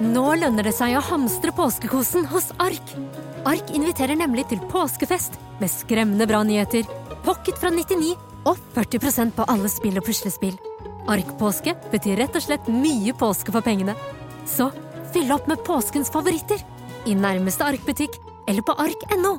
Nå lønner det seg å hamstre påskekosen hos Ark. Ark inviterer nemlig til påskefest med skremmende bra nyheter, pocket fra 99 og 40% på alle spill og puslespill. Ark-påske betyr rett og slett mye påske for pengene. Så fyll opp med påskens favoritter i nærmeste Ark-butikk eller på ark.no.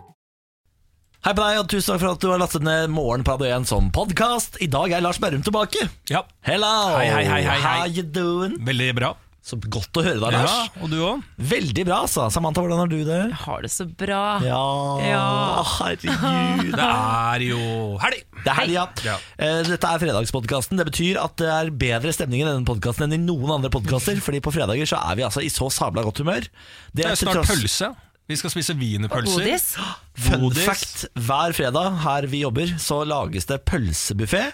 Hei på deg, og tusen takk for at du har lastet ned Morgen på Radio 1 som podkast. I dag er Lars Berrum tilbake. Ja, Hello! Hei, hei, hei, hei, hei. How you doing? veldig bra. Så godt å høre deg, Lars. Ja, og du òg? Veldig bra, altså. Samantha, hvordan har du det? Jeg Har det så bra. Ja, Ja. herregud. Det er jo helg! Det er helg, ja. Ja. Eh, Dette er fredagspodkasten. Det betyr at det er bedre stemning i denne podkasten enn i noen andre podkaster. Fordi på fredager så er vi altså i så sabla godt humør. Det er til snart pølse. Vi skal spise wienerpølser. Godis. Fun Godis. fact, hver fredag her vi jobber Så lages det pølsebuffé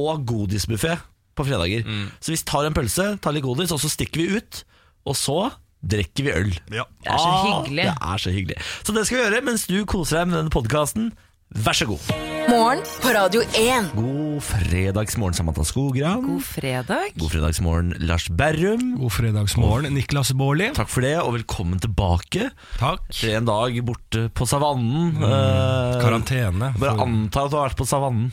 Og godisbuffé på fredager Mm. Så vi tar en pølse, tar litt godis Og så stikker vi ut Og så drikker vi øl Ja. Det er så hyggelig. Det er så hyggelig Så det skal vi gjøre mens du koser deg med denne podcasten Vær så god Morgen på Radio 1. God fredagsmorgen Samantha Skogran God fredag. God fredagsmorgen Lars Berrum God fredagsmorgen, Niklas Baarli. Takk for det og velkommen tilbake Takk. Etter en dag borte på savannen eh, Karantene. Bare for- antar at du har vært på savannen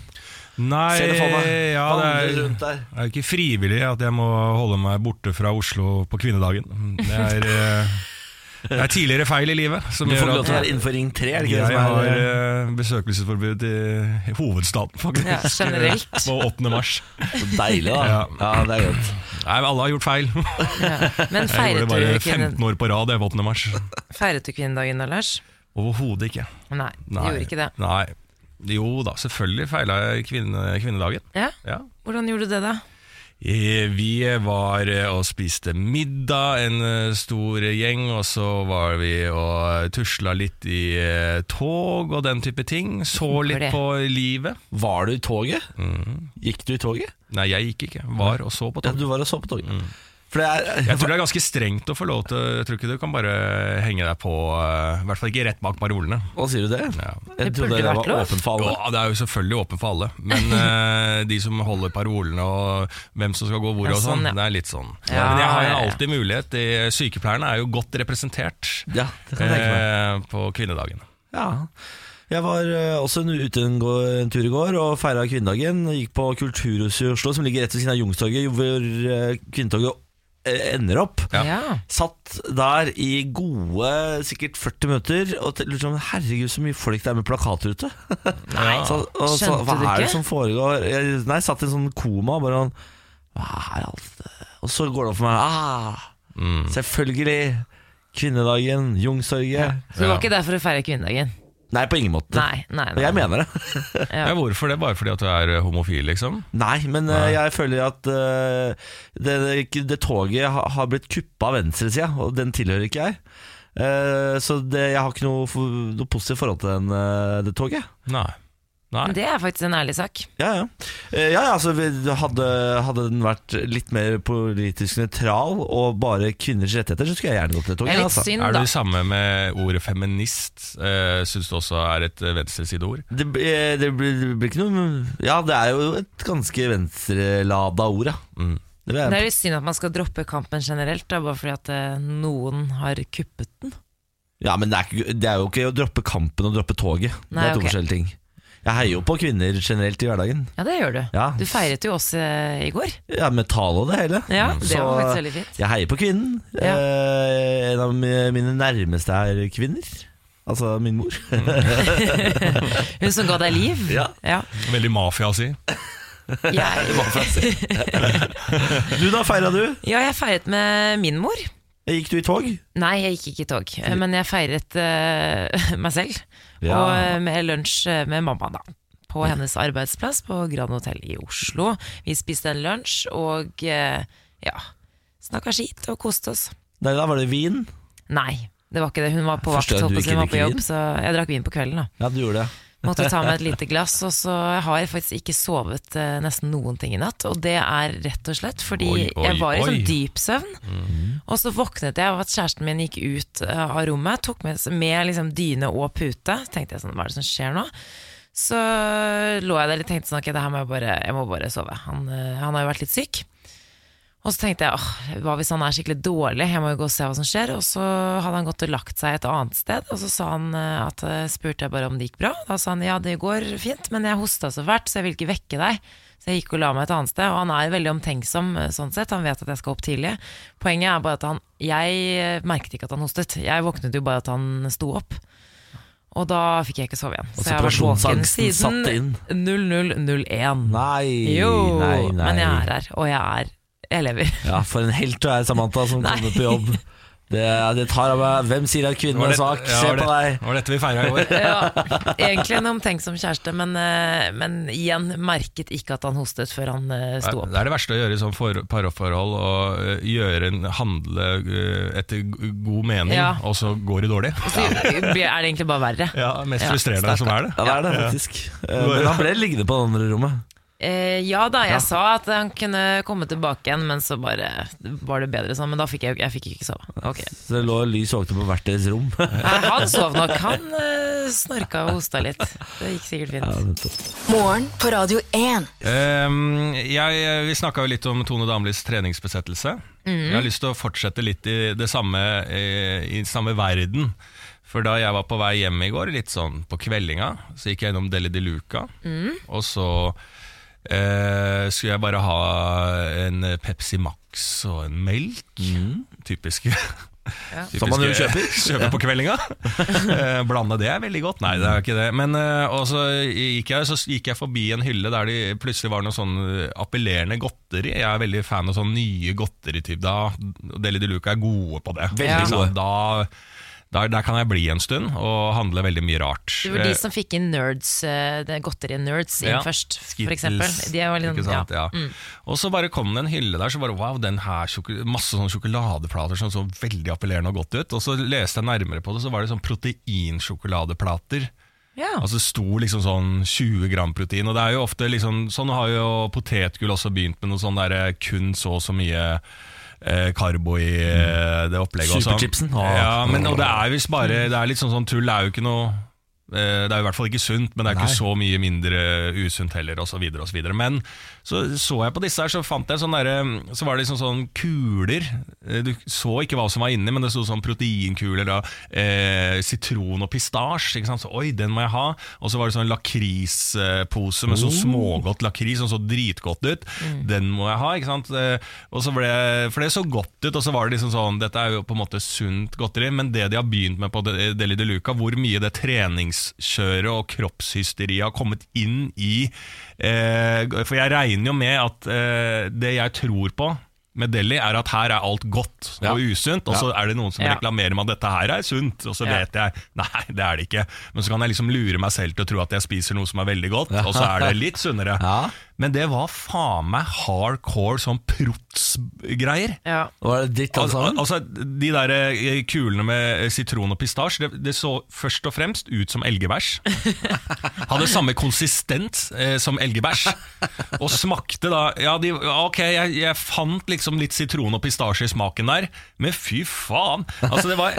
Nei, Se det for meg. ja, det er, rundt der. det er ikke frivillig at jeg må holde meg borte fra Oslo på kvinnedagen. Det er, eh, det er tidligere feil i livet som Du får lov til å være innenfor Ring 3, er det ikke det jeg som har er har besøkelsesforbud i hovedstaden, faktisk. Ja, generelt. På 8. mars. så deilig, da? Ja, Ja. det er godt. Nei, alle har gjort feil. Ja. Men Jeg gjorde det bare 15 år på rad jeg på 8. mars. feiret du kvinnedagen da, Lars? Overhodet ikke. Nei, du Nei. gjorde ikke det. Nei. Jo da, selvfølgelig feila jeg kvinne, kvinnedagen. Ja? Ja. Hvordan gjorde du det, da? Eh, Vi var eh, og spiste middag, en eh, stor gjeng, og så var vi og tusla litt i tog og den type ting. Så litt på livet. Var du i toget? Mm. Gikk du i toget? Nei, jeg gikk ikke. Var og så på toget. Ja, du var og så på toget. Det er Jeg tror det er ganske strengt å få lov til Jeg tror ikke du kan bare henge deg på eh, I hvert fall ikke rett bak parolene. Hva sier du det? Ja. Jeg Det trodde det, det var åpent for alle. Ja, det er jo selvfølgelig åpent for alle. Men uh, de som holder parolene og hvem som skal gå hvor og sånn, sånn, ja. det er litt sånn. Ja, Men jeg har jo alltid mulighet. De, sykepleierne er jo godt representert Ja, det kan jeg tenke meg. eh, på kvinnedagen. Ja. Jeg var også ute en, en tur i går og feira kvinnedagen. Gikk på Kulturhuset i Oslo, som ligger rett ved siden av Youngstorget, hvor kvinnetoget ender opp. Ja. Satt der i gode sikkert 40 minutter og sånn Herregud, så mye folk det er med plakater ute. Nei, Så, og så, skjønte hva du er det ikke? som foregår? Jeg, nei, satt i en sånn koma. Bare sånn Hva er alt det Og så går det opp for meg. Ah, Mm. selvfølgelig! Kvinnedagen, Youngstorget. Så du var ikke der for å feire kvinnedagen? Nei, på ingen måte. Nei, nei, Og nei. jeg mener det. Ja, hvorfor det? Bare fordi at du er eh, homofil, liksom? Nei, men eh, jeg føler at uh, det, det, det toget har, blitt kuppa av venstresida, og den tilhører ikke jeg. Uh, så det, jeg har ikke noe, noe positivt forhold til den, det toget. Nei. Nei. Men det er faktisk en ærlig sak. Ja, ja. Eh, ja, ja altså, hadde, hadde den vært litt mer politisk nøytral og bare kvinners rettigheter, så skulle jeg gjerne gått til det Det toget. Altså. synd, Er du det samme med ordet feminist? Uh, Syns du også er et eh, venstresideord? Det, blir- det, blir, det blir ikke noe Ja, det er jo et ganske venstrelada ord, ja. Mm. Det Det er litt synd at man skal droppe kampen generelt, da, bare fordi at eh, noen har kuppet den. ja, men det er, ikke, det er jo ikke å droppe kampen og droppe toget. Nei, det er to okay. forskjellige ting. Jeg heier jo på kvinner generelt i hverdagen. Ja, det gjør du. Ja. Du feiret jo oss eh, i går. Ja, med tale og det hele. Ja, det Så var faktisk veldig fint. jeg heier på kvinnen. Ja. Eh, en av mi- mine nærmeste er kvinner. Altså min mor. Hun som ga deg liv. Ja. Ja. Veldig mafia å si. Jeg, du da, feira du? ja, jeg feiret med min mor. Gikk du i tog? Nei, jeg gikk ikke i tog, men jeg feiret eh, meg selv. Ja. Og eh, med lunsj eh, med mamma, da. På hennes arbeidsplass på Grand Hotel i Oslo. Vi spiste en lunsj og eh, ja, snakka skit og koste oss. Nei, da var det vin. Nei, det var ikke det. Hun var på vakt, hun var på jobb, så jeg drakk vin på kvelden. da Ja, du gjorde det. Måtte ta meg et lite glass, og så har jeg faktisk ikke sovet eh, nesten noen ting i natt. Og det er rett og slett fordi Oi, oi, jeg var i oi. sånn dyp søvn. Og så våknet jeg av at kjæresten min gikk ut eh, av rommet, tok med, med liksom dyne og pute. tenkte jeg sånn, hva er det som skjer nå? Så lå jeg der og tenkte sånn, ok, det her må jeg bare, jeg må bare sove. Han, eh, han har jo vært litt syk. Og så tenkte jeg åh, hva hvis han er skikkelig dårlig, jeg må jo gå og se hva som skjer. Og så hadde han gått og lagt seg et annet sted, og så sa han eh, at eh, spurte jeg bare om det gikk bra. Da sa han ja, det går fint, men jeg hosta så fælt, så jeg vil ikke vekke deg. Så jeg gikk og la meg et annet sted, og han er veldig omtenksom eh, sånn sett. Han vet at jeg skal opp tidlig. Poenget er bare at han Jeg merket ikke at han hostet. Jeg våknet jo bare at han sto opp. Og da fikk jeg ikke sove igjen. Og Så jeg har vært våken siden 0001. Nei, nei, nei. men jeg er her, og jeg er Jeg lever. Ja, for en helt du er, Samantha, som Nei. kommer på jobb. Det, det tar av meg Hvem sier at kvinnen er svak? ja, Se var på deg. Det var dette vi feira i år. Ja, egentlig en omtenksom kjæreste, men, eh, men igjen merket ikke at han hostet før han eh, sto opp. Det er det verste å gjøre i sånn for- parforhold, å øh, gjøre en handle etter god mening, Ja. og så går det dårlig. Så er det egentlig bare verre. Ja, Mest Ja, frustrerende som er det. Ja, det er det faktisk. Eh, Men han ble liggende på det andre rommet. Eh, ja da, jeg sa at han kunne komme tilbake igjen, men så bare var det bedre sånn. Men da fikk jeg, jeg fikk ikke sove. Okay. Så det lå lys våkne på hvert deres rom. Nei, han sov nok. Han eh, snorka og hosta litt. Det gikk sikkert fint. Ja, Morgen på Radio 1. Ehm, jeg, vi snakka jo litt om Tone Damlis treningsbesettelse. Jeg har lyst til å fortsette litt i det samme, eh, i samme verden. For da jeg var på vei hjem i går, litt sånn på kveldinga, så gikk jeg innom Deli de Luca. Og så eh, skulle jeg bare ha en Pepsi Max og en melk. Typisk. Typisk Som man jo kjøper. kjøper på kveldinga. Eh, Blande det er veldig godt. Nei, det er ikke det. Men eh, og så gikk jeg, så gikk jeg forbi en hylle der det plutselig var noe sånn eh, appellerende godteri. Jeg er veldig fan av sånn nye godterityper. Deli de Luca er gode på det. Veldig ja. gode. Da, der, der kan jeg bli en stund og handle veldig mye rart. Det var de Eh, som fikk inn nerds, godteri-nerds inn Ja. først, litt, ikke sant? Ja. Mm. Og så bare kom det en hylle der, så bare wow, den her masse sånne sjokoladeplater som så veldig appellerende og godt ut. Og så leste jeg nærmere på det, så var det sånn proteinsjokoladeplater. Ja. Altså sto liksom sånn 20 gram protein, og det er jo ofte liksom Sånn har jo potetgull også begynt med noe sånn der kun så og så mye eh, karbo i eh, det opplegget. og sånn. Superchipsen. Åh. Ja, men og det er visst bare Det er litt sånn sånn tull, det er jo ikke noe det er jo i hvert fall ikke sunt, men det er ikke så mye mindre usunt heller, Og så videre, og så videre. Men så så jeg på disse her, så fant jeg sånn der, Så var det liksom sånn kuler. Eh, Du så ikke hva som var inni, men det sto sånn proteinkuler, da. Eh, sitron og pistasje. Så oi, den må jeg ha. Og så var det sånn lakrispose med sånn smågodt lakris som så dritgodt ut. Den må jeg ha, ikke sant. Eh, Og så ble, for det så godt ut, og så var det liksom sånn Dette er jo på en måte sunt godteri, men det de har begynt med på Deli de Luca, hvor mye det treningskjøret og kroppshysteriet har kommet inn i eh, For jeg regner jo med at eh, det jeg tror på med Delhi, er at her er alt godt Ja. og usunt, og så er det noen som Ja. reklamerer med at dette her er sunt, og så Ja. vet jeg nei, det er det ikke. Men så kan jeg liksom lure meg selv til å tro at jeg spiser noe som er veldig godt, og så er det litt sunnere. Men det var faen meg hardcore sånn prots-greier. Ja. Var det dritt alt Altså, sammen? altså, de der eh, kulene med eh, sitron og pistasje, det, det så først og fremst ut som elgebæsj. Hadde samme konsistens eh, som elgebæsj. Og smakte da Ja, de, ok, jeg, jeg fant liksom litt sitron og pistasje i smaken der, men fy faen! Altså, det var,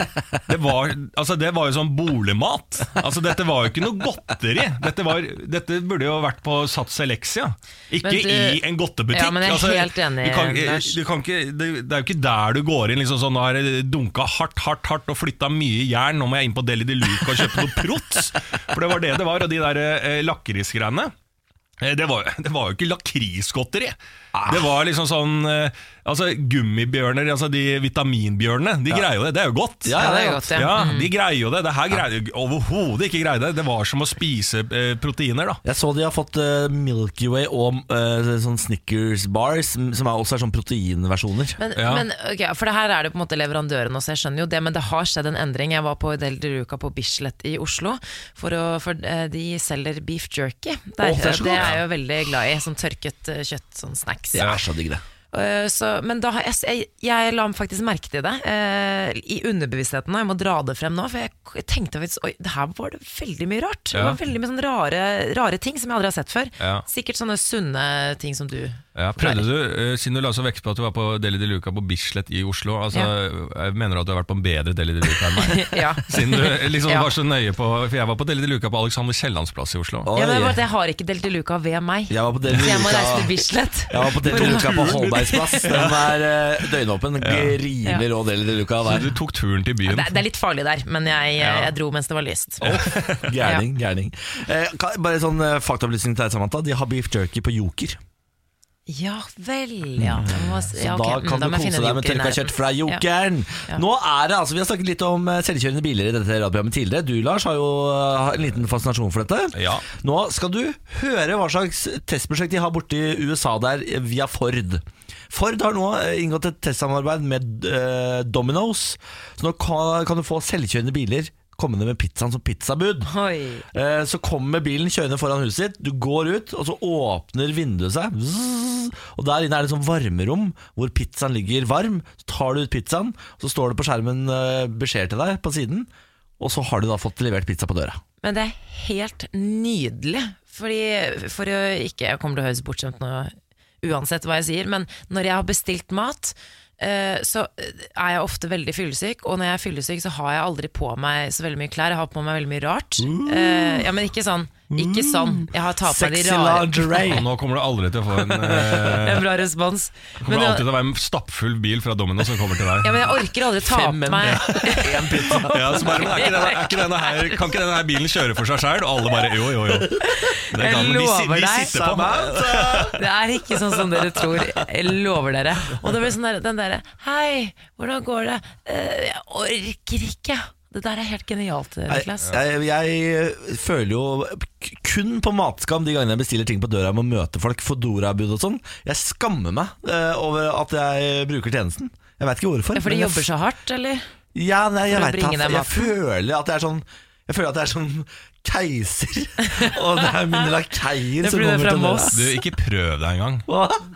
det var, altså, det var jo sånn boligmat. Altså, dette var jo ikke noe godteri. Dette, var, dette burde jo vært på Sats Elexia, ikke du- i en godtebutikk. Ja, men jeg er Altså, helt enig, du kan, du kan ikke, det, det er jo ikke der du går inn liksom sånn, Nå har jeg dunka hardt, hardt, hardt og flytta mye jern Nå må jeg inn på Deli de Luca og kjøpe noe prots For det var det det var Og de der eh, lakrisgreiene. Eh, det var, det var jo ikke lakrisgodteri Det var liksom sånn eh, Altså gummibjørner, altså de vitaminbjørnene De greier jo det, det er jo godt Ja, det er godt, ja. Ja, de greier jo det Det her greier jo overhodet ikke greie det Det var som å spise eh, proteiner da Jeg så de har fått eh, Milky Way og eh, sånn Snickers bars, som som er også er sånn proteinversjoner. Men, Ja. men ok, For det her er det på en måte leverandøren også, jeg skjønner jo det, men det har skjedd en endring. Jeg var på Del de på Bislett i Oslo, for, å, for eh, de selger beef jerky. Der, Å, det er så det godt. er jeg jo veldig glad i, sånn tørket eh, kjøtt, sånn snacks. Det er så digg, det. Eh, så, men da har jeg, jeg, jeg la faktisk merke til det eh, i underbevisstheten, og jeg må dra det frem nå. For jeg, jeg tenkte faktisk Oi, her var det veldig mye rart. Det var veldig mye sånne rare, rare ting som jeg aldri har sett før. Ja. Sikkert sånne sunne ting som du Ja, prøvde du, eh, Siden du la så vekt på at du var på Deli de Luca på Bislett i Oslo altså, jeg Mener du at du har vært på en bedre Deli de Luca enn meg? Ja. Siden du liksom Ja. var så nøye på For jeg var på Deli de Luca på Alexander Kiellands plass i Oslo. Ja, men jeg har ikke Deli de Luca ved meg. Jeg var på Deli Så jeg må reise til Bislett. Jeg var på Deli de Luca på Holbergs plass. Den er eh, døgnåpen. Rimelig rå Deli de Luca Så du tok turen til byen. Det, det er litt farlig der, men jeg, Ja. jeg dro mens det var lyst. Gærning, gærning. Eh, bare sånn eh, faktaopplysning til deg, Samantha. De har beef jerky på Joker. Ja vel, ja. Må, Så ja ok, da mm, kan da du kose deg med tørka kjørt kjøtt fra Jokeren. Ja. Nå er det, altså Vi har snakket litt om eh, selvkjørende biler i dette radioprogrammet tidligere. Du, Lars, har jo eh, en liten fascinasjon for dette. Ja. Nå skal du høre hva slags testprosjekt de har borte i USA der eh, via Ford. Ford har nå inngått et testsamarbeid med uh, Domino's. Så nå kan, kan du få selvkjørende biler kommende med pizzaen som pizzabud. Eh, Så kommer bilen kjørende foran huset ditt, du går ut, og så åpner vinduet seg. Zzz, Og der inne er det et sånn varmerom hvor pizzaen ligger varm. Så tar du ut pizzaen, så står det på skjermen eh, beskjed til deg på siden, og så har du da fått levert pizza på døra. Men det er helt nydelig. Fordi, for å ikke Jeg kommer til å høres bortskjemt nå uansett hva jeg sier, men når jeg har bestilt mat, så er jeg ofte veldig fyllesyk, og når jeg er fyllesyk, så har jeg aldri på meg så veldig mye klær. Jeg har på meg veldig mye rart. Eh, Ja, men ikke sånn. Ikke sånn. Jeg har tatt på meg de Sexy rare Og nå kommer du aldri til å få en eh, En bra respons. Det kommer Men, alltid til å være en stappfull bil fra Domino som kommer til deg. ja, men jeg orker aldri ta Fem på meg Ja, så bare, men er ikke denne, er ikke denne her, Kan ikke denne her bilen kjøre for seg sjøl? Og alle bare jo, jo, jo. Det Jeg kan, vi, si- lover vi deg. sitter på. Det er ikke sånn som dere tror. Jeg lover dere. Og det blir sånn der, den derre Hei, hvordan går det? «Eh, Jeg orker ikke. Det der er helt genialt, Niklas. Jeg, jeg, jeg føler jo kun på matskam de gangene jeg bestiller ting på døra med å møte folk, Fodora-bud og sånn. Jeg skammer meg eh, over at jeg bruker tjenesten. Jeg vet ikke hvorfor. Ja, for de jobber så hardt, eller? Ja, nei, jeg vet ikke. Jeg føler at det er sånn Jeg føler at det er sånn keiser, og det er mine lakeier er som er kommer til døra. Moss. Du, ikke prøv deg engang.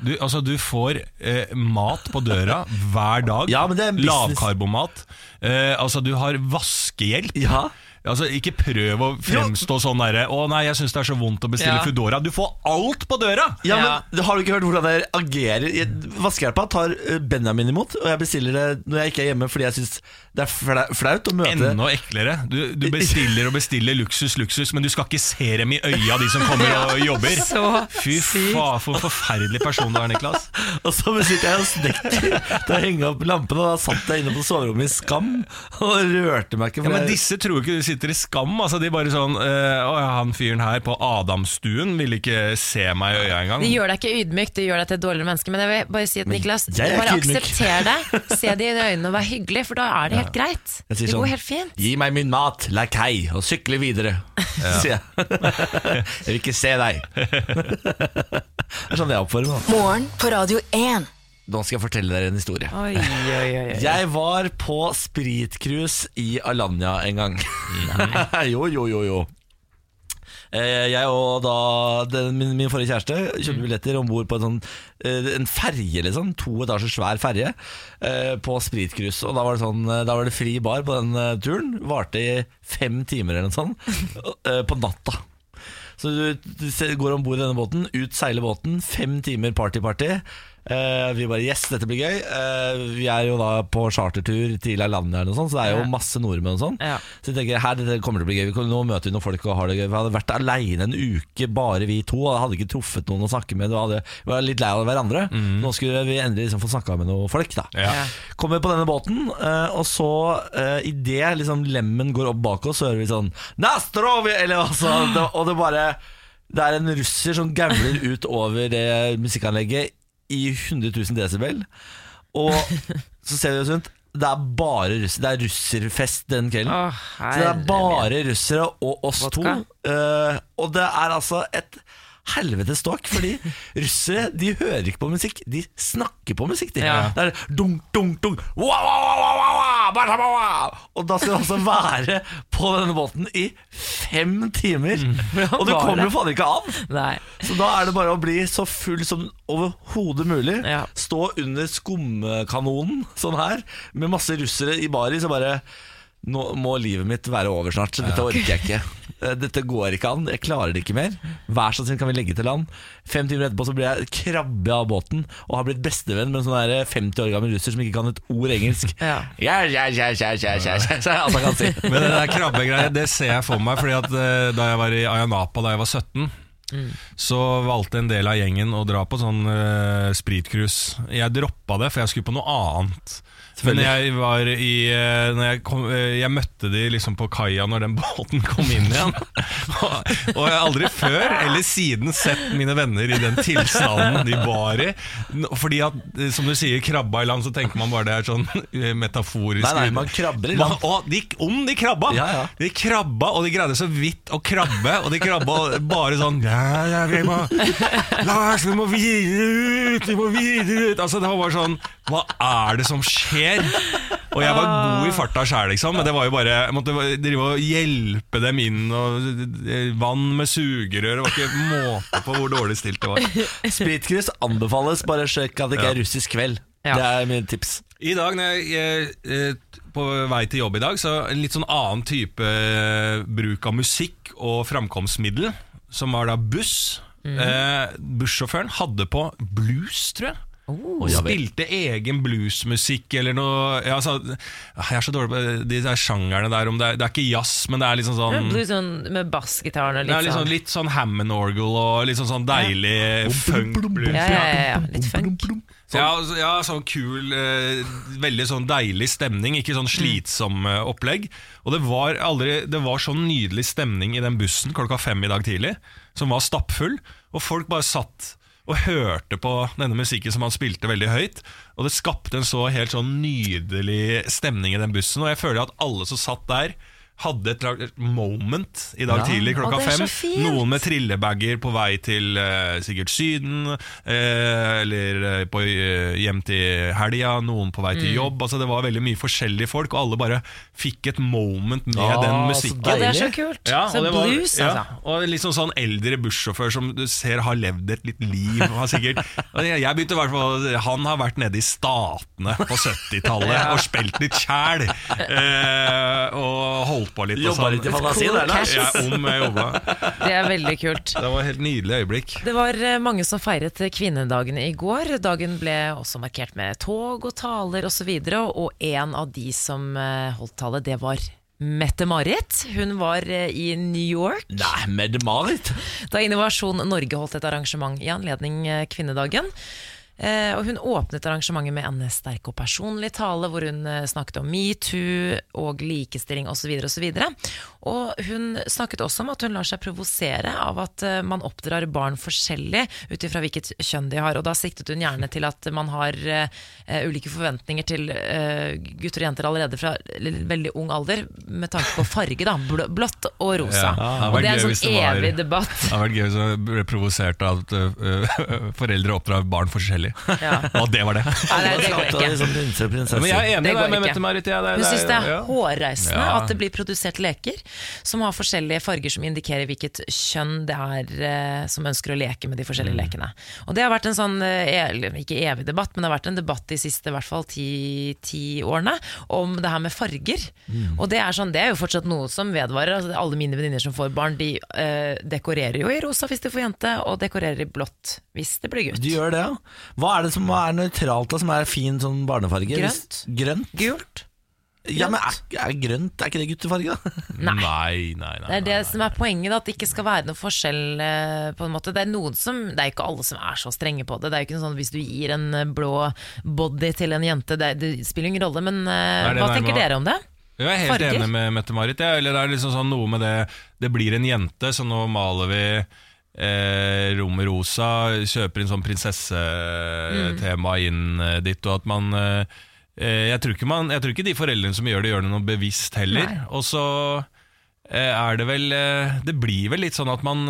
Du, altså, du får eh, mat på døra hver dag. Ja, men det er. Lavkarbomat. Eh, altså, du har vaskehjelp. Ja. Altså, Ikke prøv å fremstå sånn derre 'Å nei, jeg syns det er så vondt å bestille Ja. Foodora'. Du får alt på døra! Ja, Ja. men Har du ikke hørt hvordan jeg agerer? Vaskehjelpa tar eh, Benjamin imot, og jeg bestiller det når jeg ikke er hjemme fordi jeg syns det er flaut å møte Enda eklere. Du, du bestiller og bestiller luksus, luksus, men du skal ikke se dem i øya, de som kommer og jobber. Så Fy faen, for en forferdelig person du er, Niklas. Og så sitter jeg og snekker til å henge opp lampene, og da satt jeg inne på soverommet i Skam og rørte meg ikke. Ja, men Disse tror ikke du sitter i skam. Altså, de bare sånn eh, Å ja, han fyren her på Adamstuen vil ikke se meg i øya engang. Det gjør deg ikke ydmyk, det gjør deg til et dårligere menneske. Men jeg vil bare si at Niklas, er bare aksepter det. Se det i øynene og vær hyggelig, for da er det helt greit. Det går sånn, helt fint. Gi meg min mat, lakei, og sykle videre. Sier jeg. jeg vil ikke se deg. det er sånn jeg oppfører meg. Morgen på Radio 1. Nå skal jeg fortelle dere en historie. Oi, oi, oi. Jeg var på spritcruise i Alanya en gang. jo, jo, jo, jo. Eh, Jeg og da den, min, min forrige kjæreste kjøpte billetter om bord på en, sånn, eh, en ferje, liksom. To etasjer svær ferje eh, på spritcruise. Og da var, det sånn, da var det fri bar på den turen. Varte i fem timer eller noe sånt. På natta. Så du, du går om bord i denne båten, ut seiler båten, fem timer party-party. Eh, vi bare yes, dette blir gøy. Uh, vi er jo da på chartertur til eller så det er jo masse nordmenn og sånn. Ja. Så jeg tenker her, dette kommer til å bli gøy. Nå møter vi noen folk og har det gøy. Vi hadde vært aleine en uke, bare vi to. Og hadde ikke truffet noen å snakke med. Hadde- vi var litt lei av hverandre. Nå skulle vi endelig liksom få snakka med noen folk, da. Ja. Ja. Kommer på denne båten, uh, og så uh, idet liksom lemmen går opp bak oss, så hører vi sånn Nastrovi! Eller altså, det, og det bare Det er en russer som gauler ut over det musikkanlegget i 100 000 desibel. Og så ser vi oss rundt. Det er bare russ, Det er russerfest den kvelden. Åh, Så det er bare russere og oss Vodka? to. Uh, og det er altså et helvetes ståk, fordi russere de hører ikke på musikk, de snakker på musikk. De. Ja. Det er dunk, dunk, dunk. Og da skal du altså være på denne båten i fem timer. Og du kommer jo faen ikke av. Nei. Så da er det bare å bli så full som overhodet mulig. Ja. Stå under skumkanonen sånn her, med masse russere i baris og bare nå må livet mitt være over snart, så dette orker jeg ikke. Eh, dette går ikke an, jeg klarer det ikke mer. Vær så snill, kan vi legge til land? Fem timer etterpå så blir jeg krabbe av båten og har blitt bestevenn med en sånn der 50 år gammel russer som ikke kan et ord engelsk. Ja. Ja, ja, ja, ja, ja, ja, ja, er alt han kan si. Men det der krabbegreia, det ser jeg for meg. Fordi at eh, Da jeg var i Ayanapa da jeg var 17, så valgte en del av gjengen å dra på sånn uh, spritcruise. Jeg droppa det, for jeg skulle på noe annet. Men jeg var i eh, når jeg, kom, eh, jeg møtte de liksom på kaia når den båten kom inn igjen. og, og jeg har aldri før eller siden sett mine venner i den tilstanden de var i. Fordi at, eh, som du sier, krabba i land, så tenker man bare det er sånn metaforisk. Nei, nei, man krabber i land. og de, om de krabba! Ja, ja. De krabba, og de greide så vidt å krabbe. Og de krabba bare sånn Ja, ja, vi må Lars, vi må videre ut! Vi må videre ut! Altså, det var bare sånn Hva er det som skjer? Og jeg var god i farta sjæl, liksom, men det var jo bare Jeg måtte drive og hjelpe dem inn, og vann med sugerør. Det var ikke måte på hvor dårlig stilt det var. Spritkryss anbefales, bare sjekk at det ikke er russisk kveld. Ja. Det er mitt tips. I dag når jeg eh, på vei til jobb i dag, så en litt sånn annen type eh, bruk av musikk og framkomstmiddel, som var da buss. Eh, Bussjåføren hadde på blues, tror jeg. Ja. Spilte egen bluesmusikk eller noe ja, så, Jeg er så dårlig på de der sjangerne der. Om det, er, det er ikke jazz, men det er liksom sånn Blues sånn med bassgitaren og det er litt sånn, sånn litt sånn Hammond-orgel og litt sånn, sånn deilig funk-blues. ja, ja, ja, ja, litt funk. Ja, altså, ja, sånn kul, eh, veldig sånn deilig stemning, ikke sånn slitsom eh, opplegg. Og det var, aldri, det var sånn nydelig stemning i den bussen klokka fem i dag tidlig, som var stappfull, og folk bare satt og hørte på denne musikken som han spilte veldig høyt, og det skapte en så helt sånn nydelig stemning i den bussen, og jeg føler at alle som satt der, hadde et slags moment i dag tidlig Å, klokka er så fem. fint. Noen med trillebager på vei til eh, sikkert Syden, eh, eller eh, på, eh, hjem til helga, noen på vei Mm. til jobb. Altså Det var veldig mye forskjellige folk, og alle bare fikk et moment med Ah, den så musikken. Ja, det er så Deilig. kult. Ja, så og det var- blues, ja, altså. Og liksom sånn eldre bussjåfør som du ser har levd et litt liv. og Har sikkert, og jeg jeg begynte i hvert fall Han har vært nede i Statene på 70-tallet og spilt litt kjæl. Eh, og holdt på litt. Jobba sånn. litt i fantasien der, Lars. Jeg er om jeg jobba. Det er veldig kult. Det var et helt nydelig øyeblikk. Det var eh, mange som feiret kvinnedagen i går. Dagen ble også markert med tog og taler osv. Og en av de som eh, holdt tale, det var Mette-Marit. Hun var eh, i New York Nei, Mette-Marit. da Innovasjon Norge holdt et arrangement i anledning eh, kvinnedagen. Eh, og Hun åpnet arrangementet med en sterk og personlig tale, hvor hun eh, snakket om metoo og likestilling osv. Og, så videre. og hun snakket også om at hun lar seg provosere av at eh, man oppdrar barn forskjellig ut ifra hvilket kjønn de har. Og da siktet hun gjerne til at man har eh, ulike forventninger til eh, gutter og jenter allerede fra veldig ung alder, med tanke på farge. da, bl Blått og rosa. Ja, det og det er en sånn evig debatt. Det hadde vært gøy hvis jeg ble provosert av at uh, foreldre oppdrar barn forskjellig. Ja. Og det var det. Nei, det, det går ikke. de prinser prinsesser. Men jeg er enig Det med, med. Mette-Marit. Ja, Hun det syns det er ja. hårreisende Ja. at det blir produsert leker som har forskjellige farger som indikerer hvilket kjønn det er eh, som ønsker å leke med de forskjellige Mm. lekene. Og det har vært en sånn, eh, ikke evig debatt, men det har vært en debatt de siste i hvert fall ti, ti årene om det her med farger. Mm. Og det er, sånn, det er jo fortsatt noe som vedvarer. Altså, alle mine venninner som får barn, de øh, dekorerer jo i rosa hvis de får jente, og dekorerer i blått hvis det blir gutt. De gjør det, ja. Hva er det som er nøytralt, da, som er fin sånn barnefarge? Grønt. Grønt? Gult. Ja, men er, er grønt Er ikke det guttefarge, da? Nei. Nei, nei, nei. Det er det nei, som er poenget, da, at det ikke skal være noe forskjell. eh, på en måte. Det er noen som, det er ikke alle som er så strenge på det. Det er jo ikke noe sånn Hvis du gir en eh, blå body til en jente, det, det spiller ingen rolle. Men eh, Er hva tenker dere om det? Jeg er helt Farger? enig med Mette-Marit. Ja. Eller det er liksom sånn noe med det Det blir en jente, så nå maler vi eh, rommet rosa. Kjøper inn sånn prinsessetema inn eh, dit, og at man eh, eh, jeg, tror man jeg tror ikke de foreldrene som gjør det, gjør det noe bevisst heller. Og så eh, er det vel eh, Det blir vel litt sånn at man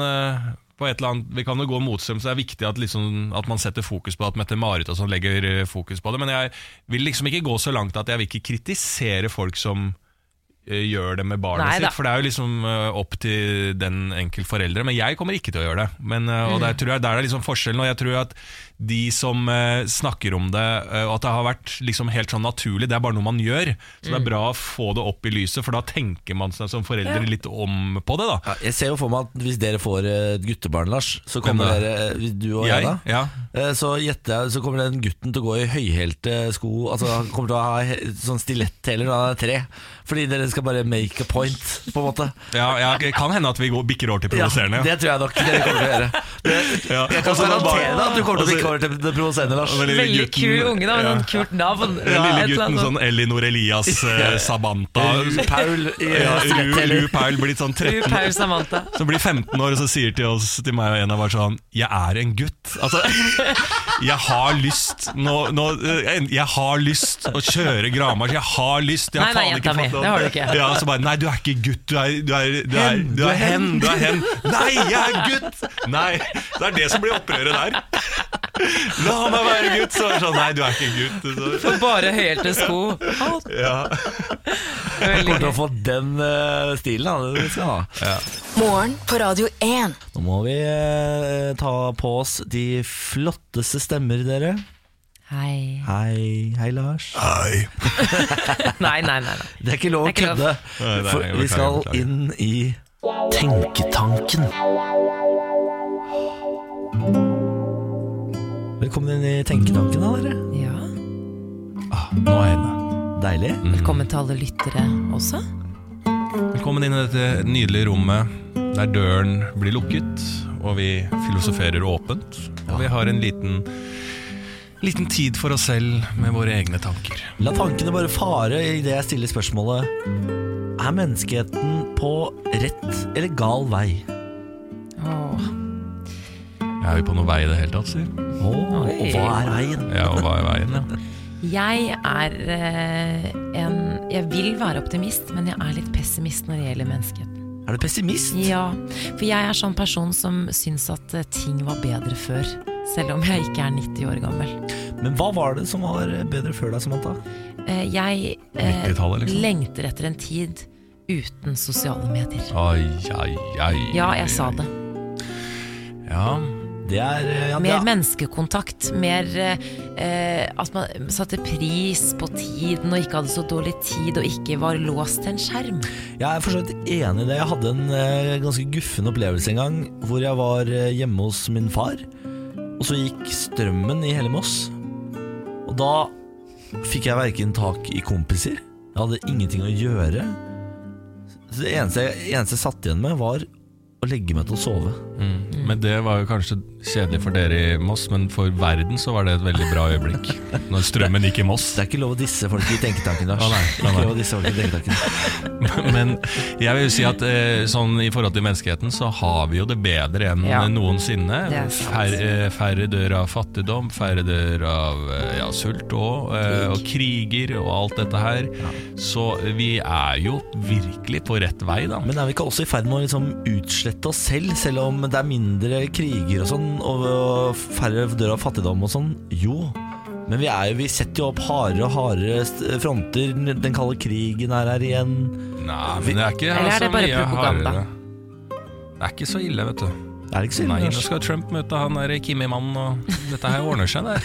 på et eller annet, Vi kan jo gå motstrøm, så det er viktig at, liksom, at man setter fokus på at Mette-Marit og sånn legger fokus på det. Men jeg vil liksom ikke gå så langt at jeg vil ikke kritisere folk som gjør det med barnet Nei da. sitt. For det er jo liksom eh, opp til den enkelte foreldre. Men jeg kommer ikke til å gjøre det. Men, og Mm. der tror jeg der er liksom forskjellen. Og jeg tror at de som eh, snakker om det, eh, og at det har vært liksom helt sånn naturlig. Det er bare noe man gjør. Så det er bra å få det opp i lyset, for da tenker man seg som foreldre litt om på det. da Ja, jeg ser jo for meg at hvis dere får eh, et guttebarn, Lars, så kommer dere, eh, du og Jeg? jeg, da, Ja. eh, så gjetter jeg, så kommer den gutten til å gå i høyhælte sko. Altså Han kommer til å ha sånn stiletthæler når han er tre. Fordi dere skal bare make a point, på en måte. Ja, ja, det kan hende at vi går, bikker over til provoserende. Ja, det tror jeg nok dere kommer til å gjøre. Det, Ja. Jeg kan garantere bare- deg at du kommer til å bikke over til det provoserende, Lars. Veldig gutten- kul unge da, med ja. sånn kult navn. Ja, lille gutten sånn Elinor Elias eh, Sabanta. Ru Paul Ja, Ru. Ru Paul blitt sånn sånn. Ru 13 Paul Samantha. Så blir 15 år og så sier til oss Til meg og en av oss sånn Jeg er en gutt Altså Jeg har lyst nå, nå, eh, Jeg har lyst å kjøre gravemarsj Jeg har lyst jeg har faen ikke fått. Det har du ikke. Ja, så bare Nei, du er ikke gutt Du er, du er, du er, du er hen Du er hen Nei, jeg er gutt Nei, det er det som blir opprøret der La meg være gutt Så er det sånn Nei, du er ikke gutt Du får bare høyhælte sko. ja. Jeg kommer til å få den uh, stilen, da. Det skal ha. Ja. Morgen på Radio 1. Nå må vi uh, ta på oss de flotteste stemmer, dere. Hei. Hei, hei Lars. Hei Nei, nei, nei. nei. Det er ikke lov å kødde. For vi skal inn i Tenketanken. Velkommen inn i Tenketanken, da, dere. Ja. Nå er jeg inne Deilig. Velkommen til alle lyttere også. Velkommen inn i dette nydelige rommet der døren blir lukket, og vi filosoferer åpent. Og vi har en liten, liten tid for oss selv med våre egne tanker. La tankene bare fare idet jeg stiller spørsmålet Er menneskeheten på rett eller gal vei? Åh. Er vi på noe vei i det hele tatt, sier Åh, og hva er veien? Ja, og hva er veien, ja. Jeg er eh, en Jeg vil være optimist, men jeg er litt pessimist når det gjelder menneskeheten. Er du pessimist? Ja, for jeg er sånn person som syns at eh, ting var bedre før. Selv om jeg ikke er 90 år gammel. Men hva var det som var bedre før deg, Samantha? Eh, Jeg eh, liksom. lengter etter en tid uten sosiale medier. Ai, ai, ai. Ja, jeg sa det. Ja, Det er ja, Mer det, menneskekontakt. Mer eh, at man satte pris på tiden og ikke hadde så dårlig tid og ikke var låst til en skjerm. Jeg er for så vidt enig i det. Jeg hadde en eh, ganske guffen opplevelse en gang hvor jeg var eh, hjemme hos min far, og så gikk strømmen i hele Moss. Og da fikk jeg verken tak i kompiser, jeg hadde ingenting å gjøre. Så det eneste, eneste jeg satt igjen med, var å legge meg til å sove. mm. Men det var jo kanskje kjedelig for dere i Moss, men for verden så var det et veldig bra øyeblikk. Når strømmen gikk i Moss. Det er ikke lov å disse folk i tenketanken, Lars. Ah, nei, nei, nei. Ikke lov å disse folk i tenketanken. Men jeg vil si at eh, sånn i forhold til menneskeheten så har vi jo det bedre enn Ja. noensinne. Færre, eh, færre dør av fattigdom, færre dør av eh, ja, sult og, og kriger og alt dette her. Så vi er jo virkelig på rett vei, da. Men er vi ikke også i ferd med å liksom utslette oss selv, selv om det er mindre kriger og sånn, og færre dør av fattigdom og sånn? Jo. Men vi, er jo, vi setter jo opp hardere og hardere fronter. Den kalde krigen er her igjen. Nei, men det er ikke Eller er det bare propaganda? hardere. Det er ikke så ille, vet du. Er ikke så Nei, nå skal Trump møte han der Kimi-mannen, og dette her ordner seg, det.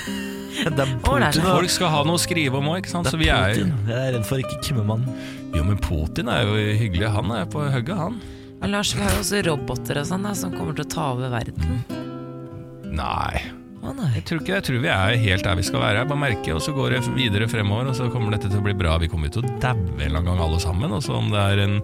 Det er det er Putin. Folk skal ha noe å skrive om òg, ikke sant. Det Så vi er Putin. Jeg er redd for ikke Kimmemann. Jo, men Putin er jo hyggelig. Han er på hugget, han. Men Lars, vi har jo også roboter og sånn som kommer til å ta over verden. Nei. Å nei. Jeg tror ikke Jeg tror vi er helt der vi skal være. Jeg bare merker, og så går det videre fremover, og så kommer dette til å bli bra. Vi kommer til å daue en eller annen gang alle sammen. Og så om det er en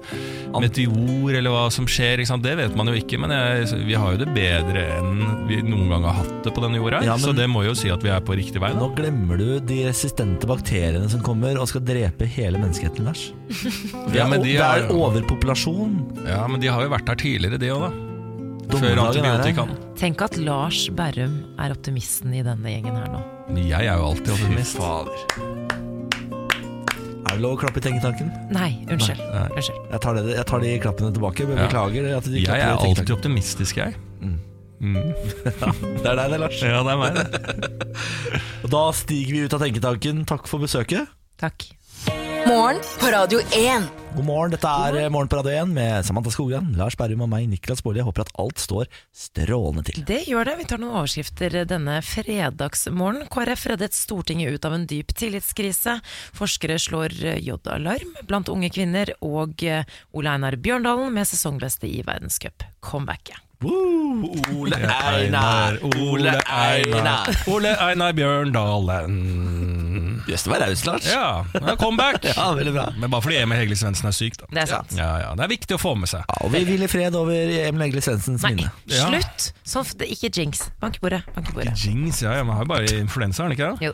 meteor eller hva som skjer, det vet man jo ikke. Men jeg, vi har jo det bedre enn vi noen gang har hatt det på denne jorda. Ja, men- Så det må jo si at vi er på riktig vei. Nå glemmer du de resistente bakteriene som kommer og skal drepe hele menneskeheten, Lars. Ja, men de det er- overpopulasjon. Ja, Men de har jo vært her tidligere, de òg, da. Før antibiotikaen. Tenk at Lars Berrum er optimisten i denne gjengen her nå. Jeg er jo alltid optimist. Er det lov å klappe i tenketanken? Nei, unnskyld. Nei. unnskyld. Jeg tar, det, jeg tar de klappene tilbake. Men Ja. beklager at de Jeg er alltid optimistisk, jeg. Det er deg det, Lars. Ja, det er meg, det. Da stiger vi ut av tenketanken. Takk for besøket. Takk. Morgen på Radio 1. God morgen, dette er Morgen på Radio 1 med Samantha Skogran, Lars Berrum og meg, Niklas Baarli. Jeg håper at alt står strålende til. Det gjør det. Vi tar noen overskrifter denne fredagsmorgen. KrF reddet Stortinget ut av en dyp tillitskrise. Forskere slår J-alarm blant unge kvinner. Og Ole Einar Bjørndalen med sesongbeste i verdenscup. Comebacket. Woo, Ole Einar, Ole Einar. Ole Einar Bjørndalen. Jøss, det var raust, Lars. Ja, det er comeback. Ja, veldig bra. Men bare fordi Emil Hegle Svendsen er syk, da. Det er sant. Ja, ja, Det er viktig å få med seg. Ja, og vi hviler fred over Emil Hegle Svendsens Nei, minne. Ja. slutt! Sånn, det- ikke jinx. Bank i bordet. Bank i bordet. Jinx, ja, ja, man har jo bare influensa, har man ikke det? Jo.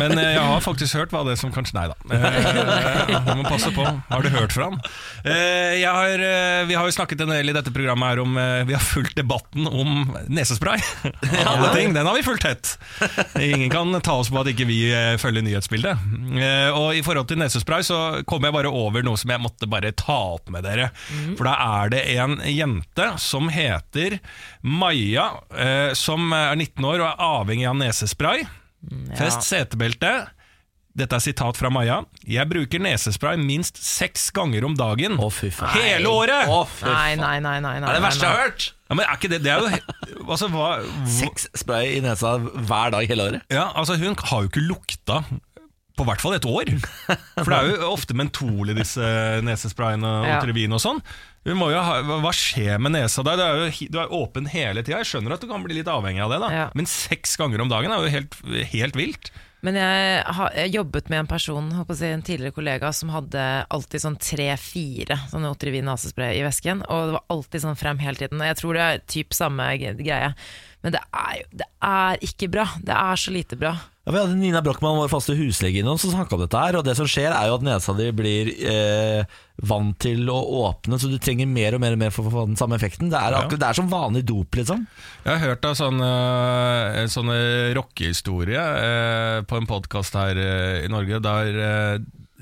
Men eh, jeg har faktisk hørt hva det som kanskje Nei da. Eh, Man må passe på. Har du hørt fra han? Eh, jeg har, eh, vi har jo snakket en del i dette programmet her om eh, Vi har fulgt debatten om nesespray. Alle ting, Den har vi fulgt tett. Ingen kan ta oss på at ikke vi eh, følger nyhetsbildet. Eh, Og i forhold til nesespray så kom jeg bare over noe som jeg måtte bare ta opp med dere. For da er det en jente som heter Maja, eh, som er 19 år og er avhengig av nesespray. Fest setebelte. Dette er sitat fra Maja. Jeg bruker nesespray minst seks ganger om dagen. Å, fy faen. Hele året! Å, fy Nei, faen. nei, nei. nei, nei Det er det verste jeg har hørt! Ja, men er ikke det, det er jo he- altså, hva, Seks spray i nesa hver dag hele året. ja, altså, Hun har jo ikke lukta på hvert fall et år. For det er jo ofte mentol i disse nesesprayene og Ja. Trivin og sånn. Hun må jo ha, hva skjer med nesa der? Du er jo hi- du er åpen hele tida. Jeg skjønner at du kan bli litt avhengig av det, da Ja. men seks ganger om dagen er jo helt, helt vilt. Men jeg har jobbet med en person, si, en tidligere kollega, som hadde alltid sånn tre-fire sånne Otrivin nesespray i vesken. Og det var alltid sånn frem hele tiden. Jeg tror det er typ samme greie. Men det er jo det er ikke bra. Det er så lite bra. Ja, vi hadde Nina Brochmann, vår faste huslege, innom som snakka om dette. her Og det som skjer, er jo at nesa di blir eh, vant til å åpne, så du trenger mer og mer og mer for å få den samme effekten. Det er, Ja. det er som vanlig dop, liksom. Jeg har hørt av sånne, en sånne rockehistorie eh, på en podkast her eh, i Norge, der eh,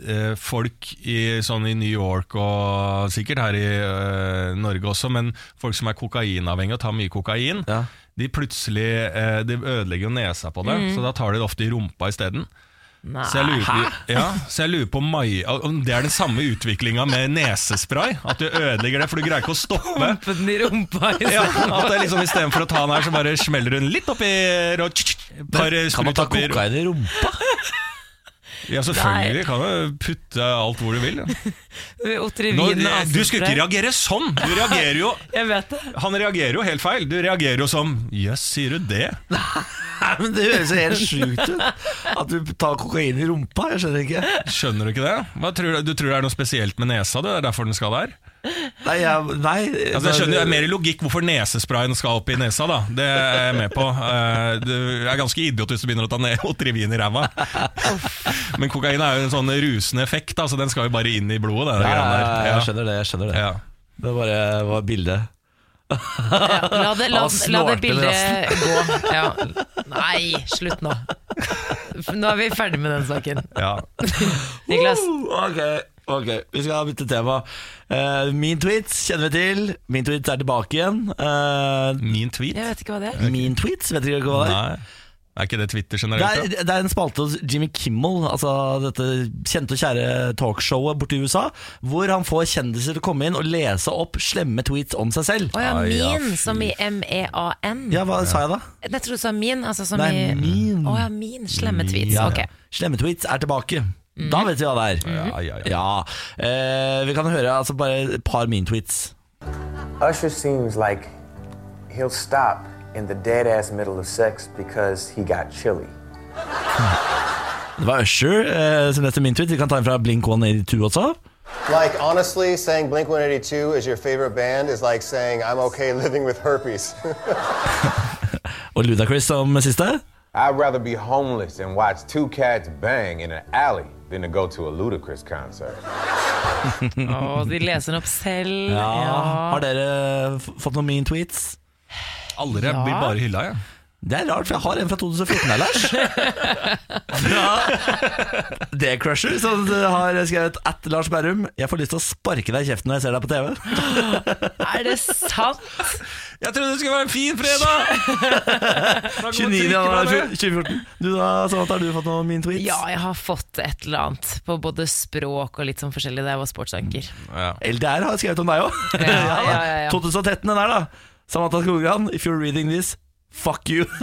eh, folk i, sånn i New York og sikkert her i eh, Norge også, men folk som er kokainavhengige og tar mye kokain, Ja. De plutselig eh, de ødelegger jo nesa på det, så da tar de det ofte i rumpa isteden. Så jeg lurer, ja, så jeg lurer på Mai, om det er den samme utviklinga med nesespray. At du ødelegger det, for du greier ikke å stoppe. Den i rumpa i Ja, at det liksom Istedenfor å ta den her, så bare smeller hun litt oppi og tsk, tsk, et par Kan man ta kokain i rumpa? Ja, selvfølgelig. Kan jo putte alt hvor du vil. Otrivin Nå, du nesespray. skulle ikke reagere sånn! Du reagerer jo Jeg vet det. Han reagerer jo helt feil. Du reagerer jo som Jøss, sier du det? Nei, men Det høres jo helt sjukt ut. At du tar kokain i rumpa. Jeg skjønner ikke. Skjønner du ikke det? Tror du, du tror det er noe spesielt med nesa? Det er derfor den skal der? Nei, jeg, nei Altså, jeg skjønner det er mer logikk hvorfor nesesprayen skal opp i nesa. da Det er jeg med på. Eh, Du er ganske idiot hvis du begynner å ta ned og trivin i ræva. Men kokain er jo en sånn rusende effekt, da så den skal jo bare inn i blodet. ja, ja, ja, jeg skjønner det. jeg skjønner det Ja. Det bare var bildet. La det, la, la det bildet gå. Ja. Nei, slutt nå. Nå er vi ferdig med den saken. Ja. Niklas. Uh, ok, ok, vi skal bytte tema. Uh, Mean tweets kjenner vi til. Mean tweets er tilbake igjen. Uh, Min tweet? Jeg vet ikke hva det er. mean tweets, vet dere ikke hva det er? Nei. Er ikke det Twitter Det generelt? er, da? det er en spalte hos Jimmy Kimmel, altså dette kjente og kjære talkshowet borte i USA, hvor han får kjendiser til å komme inn og lese opp slemme tweets om seg selv. Å ja, Ah, ja, min, som i M-E-A-N. Ja, hva sa jeg da? Jeg tror du sa min, altså som Nei, i min. oh ja, min slemme tweets. Ja. okay. Slemme tweets er tilbake. Da vet vi hva det er. Ja, ja, ja. Ja, eh, Vi kan høre altså bare et par mean tweets. Usher seems like he'll stop in the dead ass middle of sex because he got chilly. Det var Usher eh, som leste min tweet. Vi kan ta en fra Blink 182 også. Like, honestly, saying Blink 182 is your favorite band is like saying I'm okay living with herpes. Og Ludacris som siste. I'd rather be homeless and watch two cats bang in an alley than to go to a ludicrous concert. Å, de leser den opp selv. Ja. Ja. Har dere fått noen mean tweets? Alle Ja. blir bare hylla, jeg. Det er rart, for jeg har en fra 2014 her, Lars. Fra D-Crusher, som har skrevet at Lars Berrum. Jeg får lyst til å sparke deg i kjeften når jeg ser deg på TV. Er det sant? Jeg trodde det skulle være en fin fredag! 29. januar 2014. Du da, Samantha, har du fått noen mean tweets? Ja, jeg har fått et eller annet på både språk og litt sånn forskjellig da jeg var sportsanker. Ja. LDR har skrevet om deg òg. Ja, ja, ja, ja. 2013 den der, da. Samantha Skogran, if you're reading this, fuck you.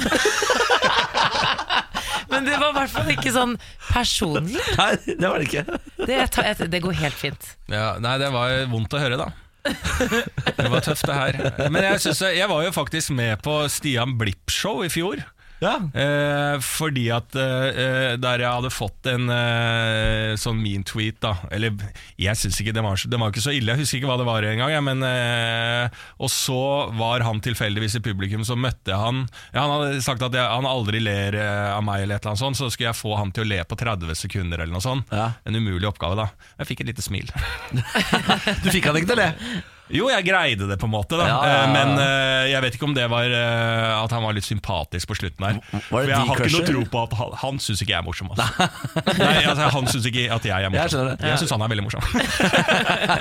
Men det var i hvert fall ikke sånn personlig. Nei, det var det ikke. Det, tar jeg- det går helt fint. Ja, nei, det var vondt å høre, da. Det var tøft, det her. Men jeg, synes, jeg var jo faktisk med på Stian Blipp-show i fjor. Ja. Eh, fordi at eh, der jeg hadde fått en eh, sånn mean tweet da Eller jeg synes ikke det var, så- det var ikke så ille, jeg husker ikke hva det var engang. Men, eh, og så var han tilfeldigvis i publikum, så møtte jeg han ja, Han hadde sagt at jeg, han aldri ler eh, av meg, eller et eller annet sånt, så skulle jeg få han til å le på 30 sekunder. eller noe sånt Ja. En umulig oppgave, da. Jeg fikk et lite smil. Du fikk han ikke til det? Jo, jeg greide det på en måte, da. Ja, ja, ja. Eh, men uh, jeg vet ikke om det var uh, at han var litt sympatisk på slutten her. Var det For jeg har ikke noe tro på at han, han syns ikke jeg er morsom. Altså. Nei, altså, han syns ikke at jeg er morsom. Jeg. Jeg syns han er veldig morsom.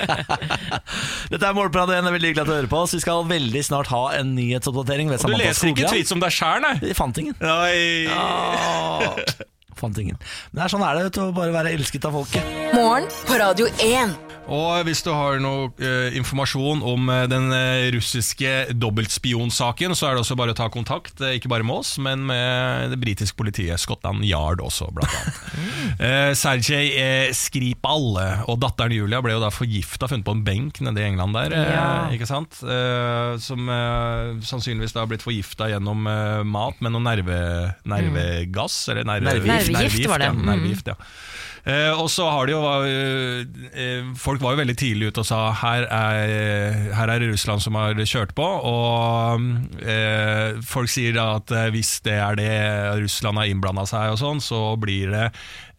Dette er Målpratet 1, det er veldig hyggelig at du hører på oss. Vi skal veldig snart ha en nyhetsoppdatering ved Du Samantha leser ikke tweets om deg sjæl, nei? Jeg fant ingen. Nei. Fant ingen. Men det er sånn er det vet du, å bare være elsket av folket. Morgen på Radio 1. Og hvis du har noe eh, informasjon om eh, den eh, russiske dobbeltspionsaken, så er det også bare å ta kontakt, eh, ikke bare med oss, men med det britiske politiet, Scotland Yard også, blant annet. Eh, Sergej eh, Skripal eh, og datteren Julia ble jo da forgifta, funnet på en benk nede i England der, Ja. ikke sant? Eh, som sannsynligvis da har blitt forgifta gjennom mat med noe nerve, nervegass, eller nerve, Nervegift. Nervegift var det. Ja, Mm. nervegift, ja. Eh, og så har det jo eh, eh, Folk var jo veldig tidlig ute og sa her er, her er Russland som har kjørt på. Og eh, folk sier da at hvis det er det Russland har innblanda seg, og sånn, så blir det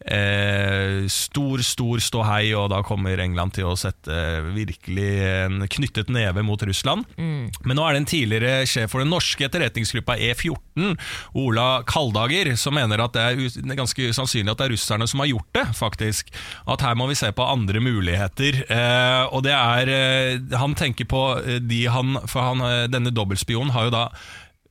eh, stor, stor ståhei, og da kommer England til å sette eh, virkelig en knyttet neve mot Russland. Men nå er det en tidligere sjef for den norske etterretningsgruppa E14, Ola Kaldager, som mener at det er ganske sannsynlig at det er russerne som har gjort det, faktisk. At her må vi se på andre muligheter. Eh, og det er eh, Han tenker på eh, de han For han, denne dobbeltspionen har jo da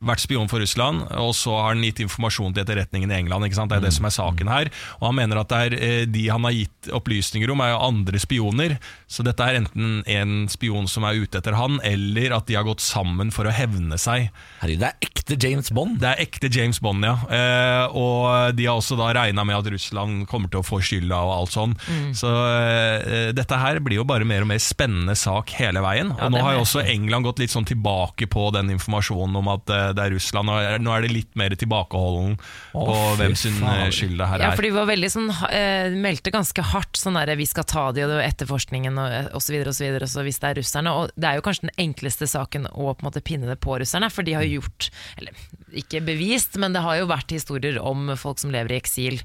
vært spion for Russland, og så har han gitt informasjon til etterretningen i England. ikke sant? Det er det som er saken her. Og han mener at det er eh, de han har gitt opplysninger om, er jo andre spioner. Så dette er enten en spion som er ute etter han, eller at de har gått sammen for å hevne seg. Herregud, det er ekte James Bond. Det er ekte James Bond, ja. Eh, og de har også da regna med at Russland kommer til å få skylda og alt sånn. Så eh, dette her blir jo bare mer og mer spennende sak hele veien. Ja, Og nå har jo også England gått litt sånn tilbake på den informasjonen om at det er Russland. Og nå er det litt mer tilbakeholden på hvem sin eh, skyld det her Ja, er. for de var veldig sånn eh, meldte ganske hardt sånn der vi skal ta de og det var etterforskningen og eh, og så videre og så hvis det er russerne. Og det er jo kanskje den enkleste saken å på en måte pinne det på russerne, for de har jo gjort, eller ikke bevist, men det har jo vært historier om folk som lever i eksil.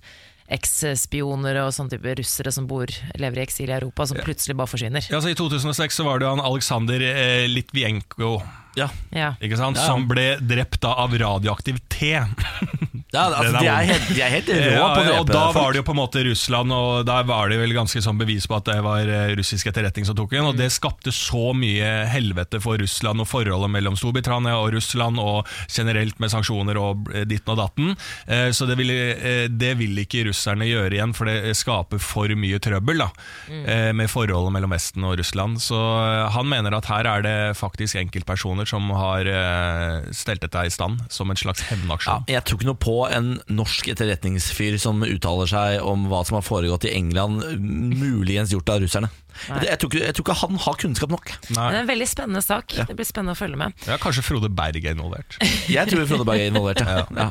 Eks-spioner og sånne type russere som bor, lever i eksil i Europa, som plutselig bare forsvinner. Ja, så I 2006 så var det jo han Aleksandr eh, Litvienko Ja, Ja. ikke sant? Som ble drept da av radioaktiv te. ja altså, de, er helt, de er helt rå Ja, på å og drepe da var det jo på en måte Russland, og der var det vel ganske sånn bevis på at det var eh, russisk etterretning som tok den. Og det skapte så mye helvete for Russland og forholdet mellom Storbritannia og Russland, og generelt med sanksjoner og ditten og datten. Eh, Så det vil, eh, det vil ikke russerne gjøre igjen, for det skaper for mye trøbbel da, eh, med forholdet mellom Vesten og Russland. Så han mener at her er det faktisk enkeltpersoner som har stelt dette i stand, som en slags Ja, hevnaksjon. jeg tror ikke noe på en norsk etterretningsfyr som uttaler seg om hva som har foregått i England, muligens gjort av russerne. Jeg, jeg, tror ikke, jeg tror ikke han har kunnskap nok. Nei. det er en veldig spennende sak. Det blir spennende å følge med. Ja, kanskje Frode Berg er involvert. Jeg tror Frode Berg er involvert. Ja. Ja.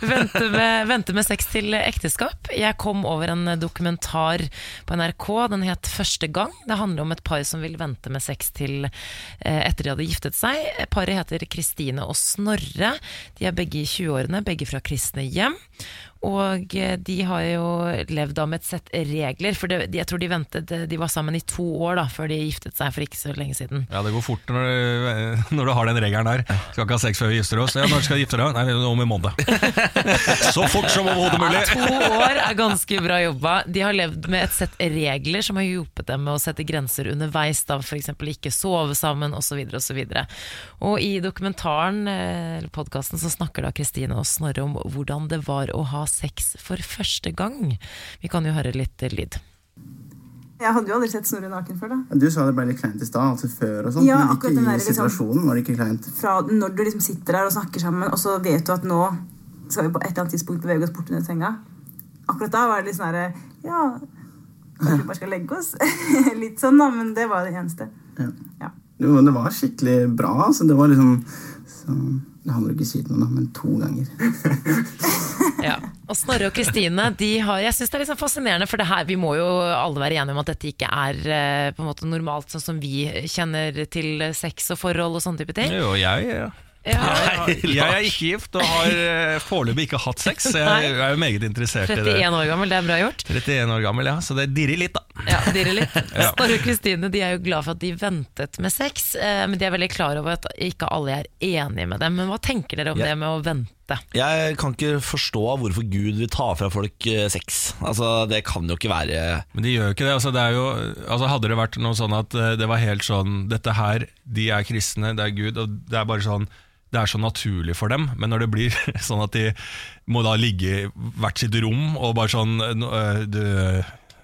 Vente med, vente med sex til ekteskap. Jeg kom over en dokumentar på NRK. Den het Første gang. Det handler om et par som vil vente med sex til eh, etter de hadde giftet seg. Paret heter Kristine og Snorre. De er begge i 20-årene, begge fra kristne hjem. Og eh, de har jo levd da med et sett regler, for det, jeg tror de ventet De var sammen i to år da før de giftet seg for ikke så lenge siden. Ja, det går fort når du, når du har den regelen der. Skal ikke ha sex før vi gifter oss. Ja, når skal du gifte deg? Nei, om en måned. Så fort som overhodet mulig. To år er ganske bra jobba. De har levd med et sett regler som har hjulpet dem med å sette grenser underveis, da f.eks. ikke sove sammen osv. Videre. og i dokumentaren, eh, eller podkasten, så snakker da Kristine og Snorre om hvordan det var å ha sex for første gang. Vi kan jo høre litt lyd. Jeg hadde jo aldri sett Snorre naken før. da Du sa det ble litt kleint i stad, altså før og sånn. Ja, men akkurat ikke i der, liksom- situasjonen var det ikke kleint. Fra Når du liksom sitter der og snakker sammen, og så vet du at nå skal vi på et eller annet tidspunkt bevege oss bort under senga. Akkurat da var det litt sånn herre Ja, kanskje vi bare skal legge oss? litt sånn, da, men det var det eneste. Ja. Jo, men det var skikkelig bra. Altså. Det var liksom så, Det handler ikke si til noen, da, men to ganger. Ja. Og Snorre og Kristine de har, Jeg synes det er sånn fascinerende, for det her, vi må jo alle være enige om at dette ikke er eh, på en måte normalt, sånn som vi kjenner til sex og forhold og sånne type ting. Jo, jeg, ja. Ja. jeg, jeg er ikke gift og har eh, foreløpig ikke hatt sex. så Jeg er jo meget interessert i det. 31 år gammel, det er bra gjort. 31 år gammel, ja, så det dirrer litt, da. Ja, dirrer litt. Ja. Snorre og Kristine de er jo glad for at de ventet med sex, eh, men de er veldig klar over at ikke alle er enige med dem. Men hva tenker dere om Ja. det med å vente? Jeg kan ikke forstå hvorfor Gud vil ta fra folk eh, sex. Altså, Det kan jo ikke være Men de gjør jo ikke det. Altså, det er jo, altså, hadde det vært noe sånn at eh, det var helt sånn Dette her, de er kristne, det er Gud, og det er bare sånn det er så naturlig for dem, men når det blir sånn at de må da ligge i hvert sitt rom og bare sånn øh, du,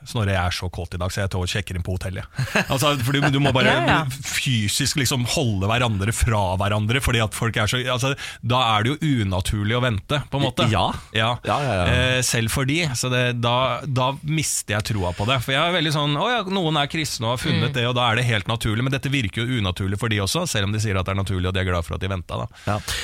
Snorre, jeg er så kåt i dag, så jeg tar og sjekker inn på hotellet. Altså, fordi du må bare Ja, ja. fysisk liksom holde hverandre fra hverandre, fordi at folk er så altså, Da er det jo unaturlig å vente, på en måte. Ja. Ja. Ja, ja, ja. Eh, selv for de. Så det, da, da mister jeg troa på det. For jeg er veldig sånn Å ja, noen er kristne og har funnet Mm. det, og da er det helt naturlig. Men dette virker jo unaturlig for de også, selv om de sier at det er naturlig, og de er glad for at de venta.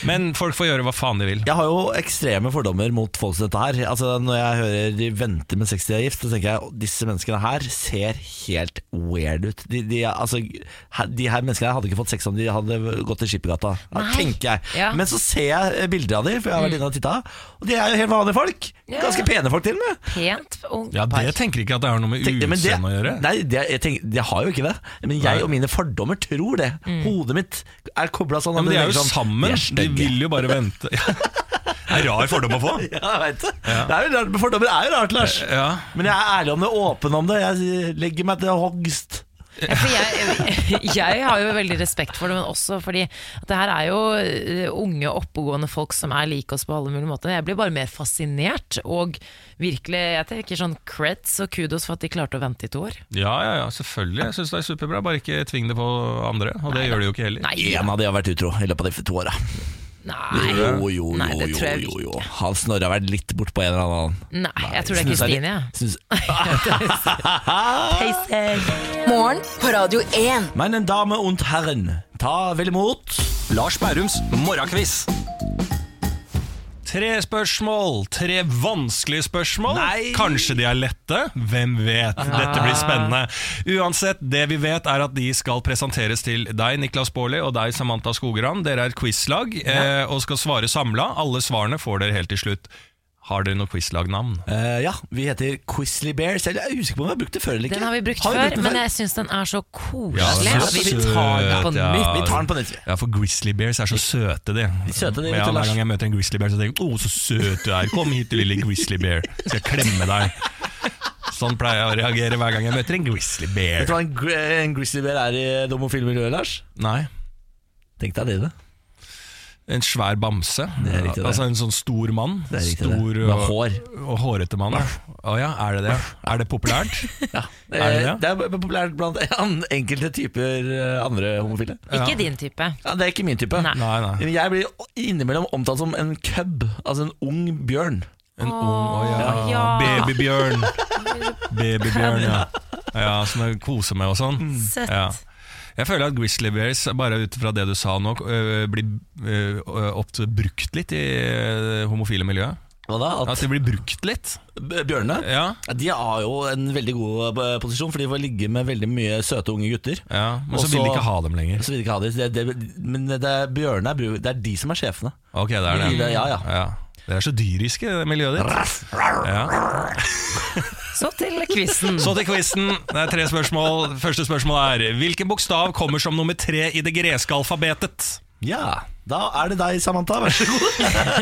Men folk får gjøre hva faen de vil. Jeg har jo ekstreme fordommer mot folk som dette her. Altså Når jeg hører de venter med sex til de er gift, så tenker jeg at disse menneskene her ser helt weird ut. De, de, altså, de her menneskene her hadde ikke fått sex om de hadde gått til Skippergata, tenker jeg. Ja. Men så ser jeg bilder av dem, for jeg har vært inne og titta, og de er jo helt vanlige folk. Ja. Ganske pene folk til og med. Pent ungt Ja. Det tenker ikke at det har noe med utseendet å gjøre. Nei, det, jeg tenker, det har jo ikke det. Men jeg Nei. og mine fordommer tror det. Hodet mitt er kobla sånn. Ja, men de er jo sånn, sammen, de er de vil jo bare vente. Er rar fordom å få. Ja, jeg vet det. det er jo rart, Fordommer er jo rart, Lars. Ja. Men jeg er ærlig om det, åpen om det. Jeg legger meg til hogst. Ja, for jeg, jeg har jo veldig respekt for det, men også fordi at det her er jo eh, unge, oppegående folk som er like oss på alle mulige måter. Jeg blir bare mer fascinert, og virkelig jeg tenker sånn creds og kudos for at de klarte å vente i to år. Ja, ja, ja, selvfølgelig. Jeg syns det er superbra. Bare ikke tving det på andre. Og det gjør de jo ikke heller. Nei, En av de har vært utro i løpet av de to åra. Nei, Jo, jo, Nei, det tror jeg jo, jo. Han Snorre har vært litt bortpå en eller annen. nei, jeg tror det er Kristine. jeg. Morgen på Radio 1. Men en Dame und Herren, ta vel imot Lars Bærums morgenkviss. Tre spørsmål, tre vanskelige spørsmål. Nei. Kanskje de er lette? Hvem vet? Dette blir spennende. Uansett, det vi vet er at de skal presenteres til deg, Niklas Baarli, og deg, Samantha Skogran. Dere er et quizlag eh, og skal svare samla. Alle svarene får dere helt til slutt. Har dere noe quizlagnavn? Uh, Ja, vi heter Quizly Bears. Jeg er usikker på om vi har brukt det før eller ikke. Den har vi brukt Har vi før, den men jeg syns den er så koselig. Ja, vi tar den på ja. nytt. Vi tar den på nytt. Ja, for Grizzly Bears er så søte, de. De søte, de, ja, hver gang jeg møter en Grizzly Bear, så tenker jeg 'Å, så søt du er'. Kom hit, lille Grizzly Bear. Skal jeg klemme deg. Sånn pleier jeg å reagere hver gang jeg møter en Grizzly Bear. Vet du hva en, gri en Grizzly Bear er i det homofile miljøet, Lars? Nei, Tenk deg det, det. En svær bamse. Det er riktig, det. Altså en sånn stor mann. Det er riktig, stor det. Med og, hår. og hårete mann. ja. Oh, ja, er det det? Er det populært? Ja. Er det det? det er populært blant enkelte typer eh, andre homofile. Ikke din type. Ja, Det er ikke min type. Nei. Nei, Jeg blir innimellom omtalt som en cub, altså en ung bjørn. En ung oh, ja. ja. Babybjørn. Babybjørn, ja. ja. Som jeg koser med og sånn. Søtt. Jeg føler at Grizzly Bears, bare ut fra det du sa nå, øh, blir øh, ofte brukt litt i øh, homofile miljøet. Da? At At de blir brukt litt. bjørnene Ja, De har jo en veldig god posisjon, for de får ligge med veldig mye søte unge gutter. ja Men så vil de ikke ha dem lenger. Så vil de ikke ha dem Det, det, men det er bjørnene det er de som er sjefene. Ok, det er det. Ja, ja. ja. Det er så dyriske, det miljøet ditt. Ja. Så til quizen. Så til quizen. Det er tre spørsmål. Første spørsmål er Hvilken bokstav kommer som nummer tre i det greske alfabetet? Ja, da er det deg, Samantha. Vær så god.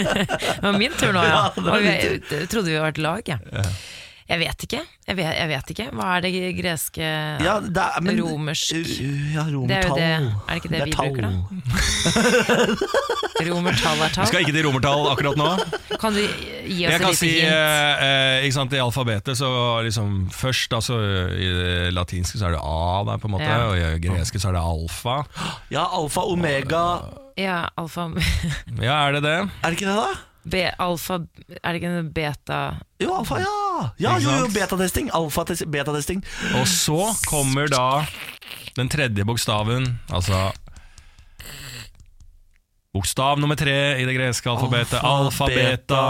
Det var min tur nå, ja. Ja, jeg, trodde vi var et lag, jeg. Jeg vet ikke. Jeg vet, jeg vet ikke. Hva er det greske Ja, det er, men, Romersk. Ja, Det er det. Er det ikke det, vi tall. bruker, da? Romertall er tall. Vi skal ikke til romertall akkurat nå. Kan du gi oss Jeg et kan lite si hint? eh, eh, ikke sant, I alfabetet så liksom Først altså, I det latinske så er det A der, på en måte Ja. og i det greske så er det alfa. Ja, alfa, omega Ja, alfa Ja, er det det? Er det ikke det, da? B, Alfa Er det ikke en beta Jo, alfa, ja! Ja, jo, jo, betatesting. Alfa-test- betatesting. Og så kommer da den tredje bokstaven, altså Bokstav nummer tre i det greske alfabetet. Alfa, Alfa, beta.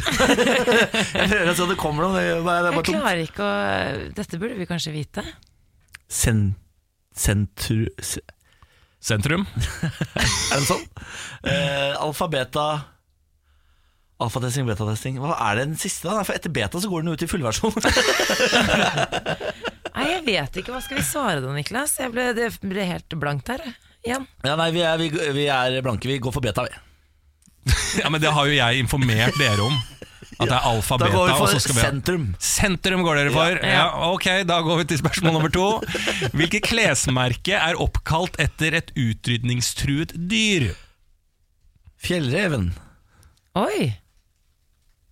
Jeg se om det kommer noe. Det er bare, det er Jeg tomt. klarer ikke å Dette burde vi kanskje vite. Sen, sentru... se- Sentrum. Er det sånn? Eh, alfa, beta Alfatesting, betatesting. Hva er det den siste? da? For etter beta så går den ut i fullversjon. Nei, jeg vet ikke. Hva skal vi svare da, Niklas? Jeg ble, det ble helt blankt her igjen. ja, nei, vi er, vi, vi er blanke. Vi går for beta, vi. Ja, men Det har jo jeg informert dere om. At det er alfa, Da beta. går vi og for så skal vi ha- sentrum. Sentrum går dere for. Ja. Ja. ok, Da går vi til spørsmål nummer to. Hvilket klesmerke er oppkalt etter et utrydningstruet dyr? Fjellreven. Oi!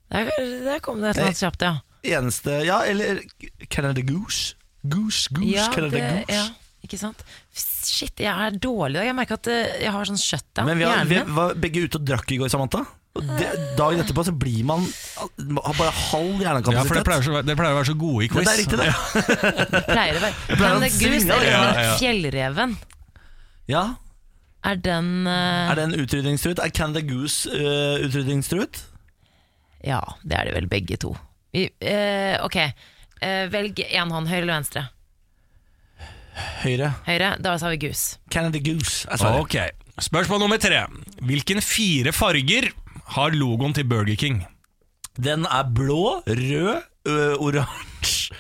Der, der kom det et eller annet kjapt, ja. Eneste Ja, eller Canada Goose. Goose, goose, Ja, Canada det, Goose. ja, ikke sant? Shit, jeg er dårlig i dag. Jeg merker at eh, jeg har sånn shutdown Men vi, har, vi var begge ute og drakk i går, Samantha. Det, dagen etterpå så blir man Har bare halv Ja, for det Dere pleier, så- det pleier å være så gode i Ja, quiz. det er riktig, det. Pleier å være. Men det eller Ja, fjellreven, Ja, er den uh... Er det en utrydningstruet? Er Canada Goose uh, utrydningstruet? Ja, det er det vel begge to. Vi, uh, ok, eh, velg én hånd, høyre eller venstre? Høyre. Høyre, da sa vi goose. Canada Goose. Ok, Spørsmål nummer tre. Hvilken fire farger har logoen til Burger King? Den er blå, rød, oransje,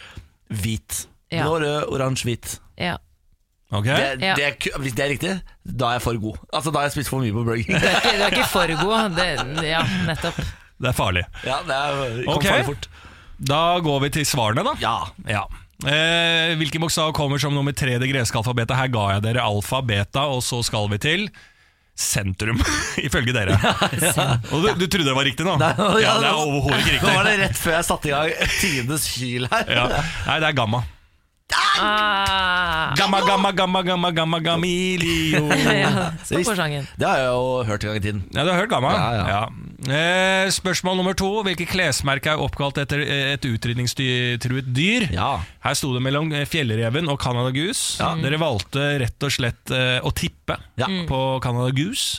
hvit. Ja. Blå, rød, oransje, hvit. Ja. Ok? Det, det er, hvis det er riktig, da er jeg for god. Altså Da har jeg spist for mye på Burger King. Du er ikke, du er ikke for god. Det, ja, nettopp. Det er farlig. Ja, det er, kom okay. farlig fort. Da går vi til svarene, da. Ja. Ja. Eh, hvilken bokstav kommer som nummer tre i det greske alfabetet? Her ga jeg dere alfa, beta, og så skal vi til sentrum, ifølge dere. Og du, du trodde det var riktig nå? Nei, ja, det er overhodet ikke riktig. Nå var det rett før jeg satte i gang tidenes hyl her. Ja. Nei, det er gamma. Ah, Gamma, gamma, gamma, gamma, gamma, gamilio. ja, Stå på sangen. Det har jeg jo hørt en gang i tiden. Ja, du har hørt gamma? Ja, ja. Eh, spørsmål nummer to. Hvilket klesmerker er oppkalt etter eh, et utrydningstruet dyr? Ja. Her sto det mellom eh, fjellreven og Canada Goose. Dere valgte rett og slett eh, å tippe Ja. på Canada Goose.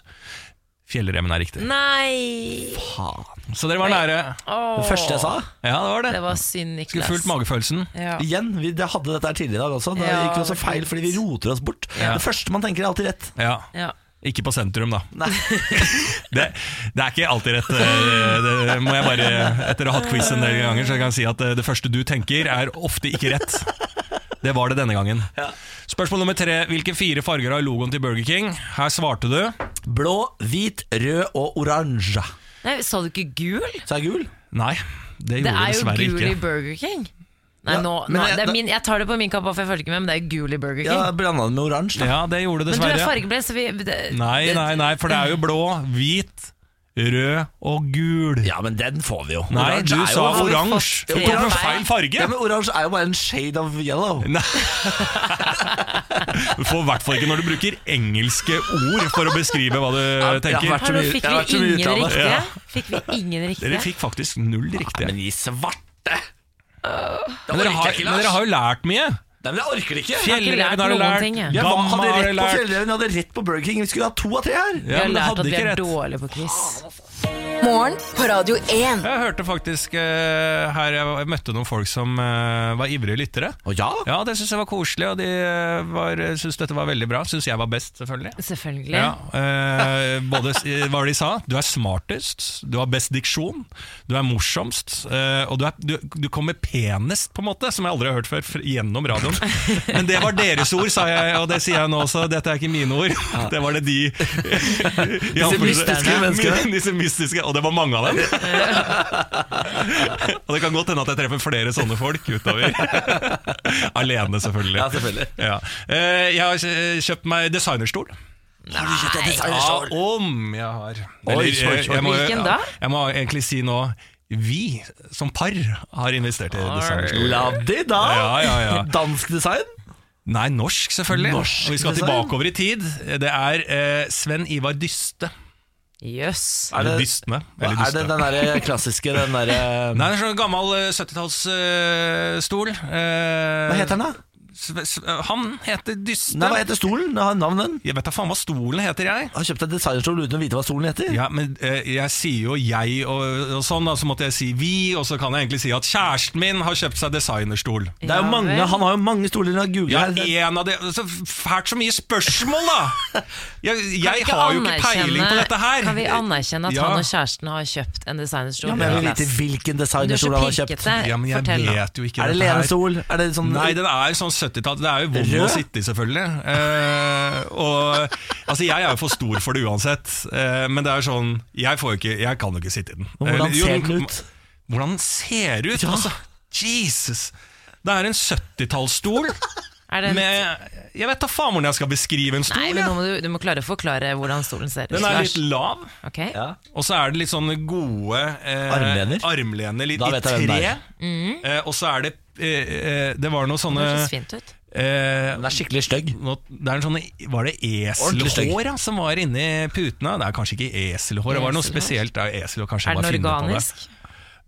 Fjellreven er riktig. Nei! Faen. Så dere var nære. Oh. Det første jeg sa Ja, det var det. Det var synd, Niklas. Skulle fulgt magefølelsen. Ja. Igjen, vi det hadde dette her tidligere i dag også. Da Ja, gikk vi også feil fordi vi roter oss bort. Ja. Det første man tenker, er alltid rett. Ja. Ja. Ikke på sentrum, da. Nei. Det, det er ikke alltid rett. eh, Det må jeg bare, Etter å ha hatt quiz en del ganger, så kan jeg si at eh, det første du tenker, er ofte ikke rett. Det var det denne gangen. Spørsmål nummer tre. Hvilke fire farger har logoen til Burger King? Her svarte du. Blå, hvit, rød og oransje. Nei, Sa du ikke gul? Så er gul. Nei, det gjorde Det gjorde er jo dessverre gul i. Burger King. Nei, Ja, nå, nå, jeg- det er min, jeg tar det på min kappe, for jeg følger ikke med, men det er gul i Burger King. Ja, Blanda det med oransje. Ja, det gjorde det men du er dessverre. fargeblind, så vi det, Nei, nei, nei, for det er jo blå, hvit, rød og gul. Ja, men den får vi jo. Nei, Oransje du er sa jo- oransje. Du tok med feil farge. Ja, men Oransje er jo bare en shade of yellow. Nei. Du får i hvert fall ikke når du bruker engelske ord for å beskrive hva du ja, tenker. Ja, så Hallo, fikk vi ingen riktige? Ja. Fikk vi ingen Dere fikk faktisk null riktige. Men i svarte! Men dere har, men dere har jo lært mye. Nei, men jeg orker det ikke. har ikke lært Fjellreven har du noen lært. ting, jeg. Jeg Gamma hadde har rett på lært. Fjellreven, jeg hadde rett på Burger King. Vi skulle ha to av tre her. Vi Ja, har men det lært hadde at vi ikke er rett. dårlige på quiz. Morgen på Radio 1. Jeg hørte faktisk eh, her jeg, jeg møtte noen folk som eh, var ivrige lyttere. Å ja? Ja, det syns jeg var koselig, og de eh, var, syntes dette var veldig bra. Syns jeg var best, selvfølgelig. Selvfølgelig. Ja, eh, både, s- hva var det de sa? Du er smartest, du har best diksjon, du er morsomst, eh, og du, er, du, du kommer penest, på en måte, som jeg aldri har hørt før, fr- gjennom radioen. Men det var deres ord, sa jeg, og det sier jeg nå også. Dette er ikke mine ord. Det var det de Disse mystiske menneskene. Disse mystiske, og det var mange av dem. og det kan godt hende at jeg treffer flere sånne folk utover. Alene, selvfølgelig. Ja, selvfølgelig. Ja. Eh, Jeg har eh, kjøpt meg designerstol. En Ja, om jeg har. Oi, jeg må- Hvilken da? Jeg må egentlig si nå vi som par har investert i designerstol. La de da! Ja, ja, ja. Dansk design? Nei, norsk selvfølgelig. Norsk og vi skal design? tilbake over i tid. Det er eh, Sven Ivar Dyste. Jøss. Er det-. Eller Er det den der klassiske den derre Nei, er sånn gammel eh, 70-tallsstol. Hva heter den, da? Han heter Dyste. Nei, Hva heter stolen? Har navnet den? Jeg vet da faen hva stolen heter, jeg. Har kjøpt en designerstol uten å vite hva stolen heter? Ja, men eh, jeg sier jo jeg og, og sånn, da, så måtte jeg si vi, og så kan jeg egentlig si at kjæresten min har kjøpt seg designerstol. Det er jo mange. Han har jo mange stoler. Jeg har googlet Ja, her. En av de Så fælt så mye spørsmål, da! Jeg, Kan vi jeg har jo ikke anerkjenne- peiling på dette her. Kan vi anerkjenne at Ja. han og kjæresten har kjøpt en designerstol? Ja, men jeg vil vite hvilken Du er så designerstol han har kjøpt. pirkete. Ja, men jeg Fortell, vet jo ikke Er det dette her. lenestol? Er det sånn Nei, den er sånn 70-tall. Det er jo vond å sitte i, selvfølgelig. Eh, og Altså, jeg er jo for stor for det uansett, eh, men det er sånn Jeg får ikke Jeg kan jo ikke sitte i den. Og Hvordan jo, ser den ut? Hvordan den ser ut? Ja. Altså, Jesus! Det er en 70-tallsstol Er det med Jeg vet da faen hvordan jeg skal beskrive en stol. Nei, men nå må du, du må klare å forklare hvordan stolen ser ut. Den er litt lav, okay. Ja. og så er det litt sånne gode eh, Armlener? armlener litt Da i vet jeg hvem tre. Mm. Eh, og så er det eh, eh, Det var noe sånne Det eh, Den er skikkelig stygg. det Var det eselhår ja, som var inni putene? Det er kanskje ikke eselhår, det var noe spesielt. Det er esel, Er den det. organisk?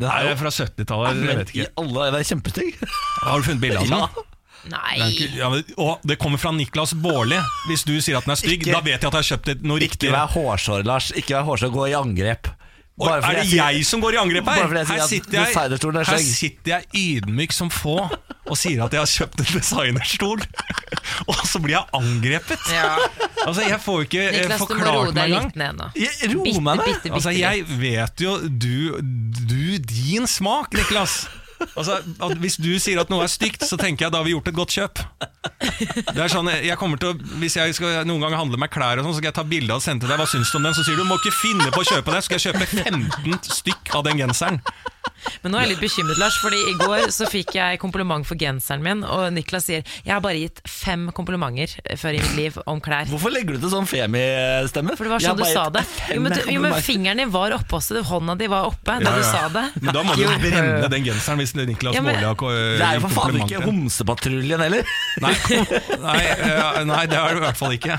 Den er det jo fra 70-tallet. Jeg men vet i Den er kjempestygg. Har du funnet bilde av den? Ja. Nei. Er ikke- Ja, men, å, det kommer fra Niklas Baarli. Hvis du sier at den er stygg, Ikke- da vet jeg at jeg har kjøpt et, noe riktig. Ikke vær hårsår, Lars. Ikke vær hårsår, gå i angrep. Bare er det jeg som går i angrep her? Bare fordi jeg sier Her at sitter jeg, designerstolen er her stygg. sitter jeg ydmyk som få og sier at jeg har kjøpt en designerstol, og så blir jeg angrepet! Ja. Altså, Jeg får jo ikke eh, Niklas, du må roe forklart meg deg engang. litt ned nå. Jeg roer Bitte, meg ned. bitte, Altså, jeg vet jo Du, du din smak, Niklas. Altså, Hvis du sier at noe er stygt, så tenker jeg da har vi gjort et godt kjøp. Det er sånn, jeg kommer til å Hvis jeg skal noen gang handle meg klær, og sånn, så skal jeg ta bilde og sende til deg. Hva syns du om den? Så sier du må ikke finne på å kjøpe det. Så skal jeg kjøpe 15 stykk av den genseren. Men nå er jeg litt bekymret, Lars, Fordi i går så fikk jeg kompliment for genseren min, og Niklas sier jeg har bare gitt fem komplimenter før i mitt liv om klær. Hvorfor legger du til sånn femi-stemme? For det var sånn du sa det. Jo, men, du, jo, men fingeren din var oppe også, hånda di var oppe da Ja, du ja. sa det. Men da må du brenne den genseren hvis Niklas Ja, men- Baarli har Det er jo for faen ikke. Homsepatruljen heller. Nei, nei, eh, nei, det er det i hvert fall ikke.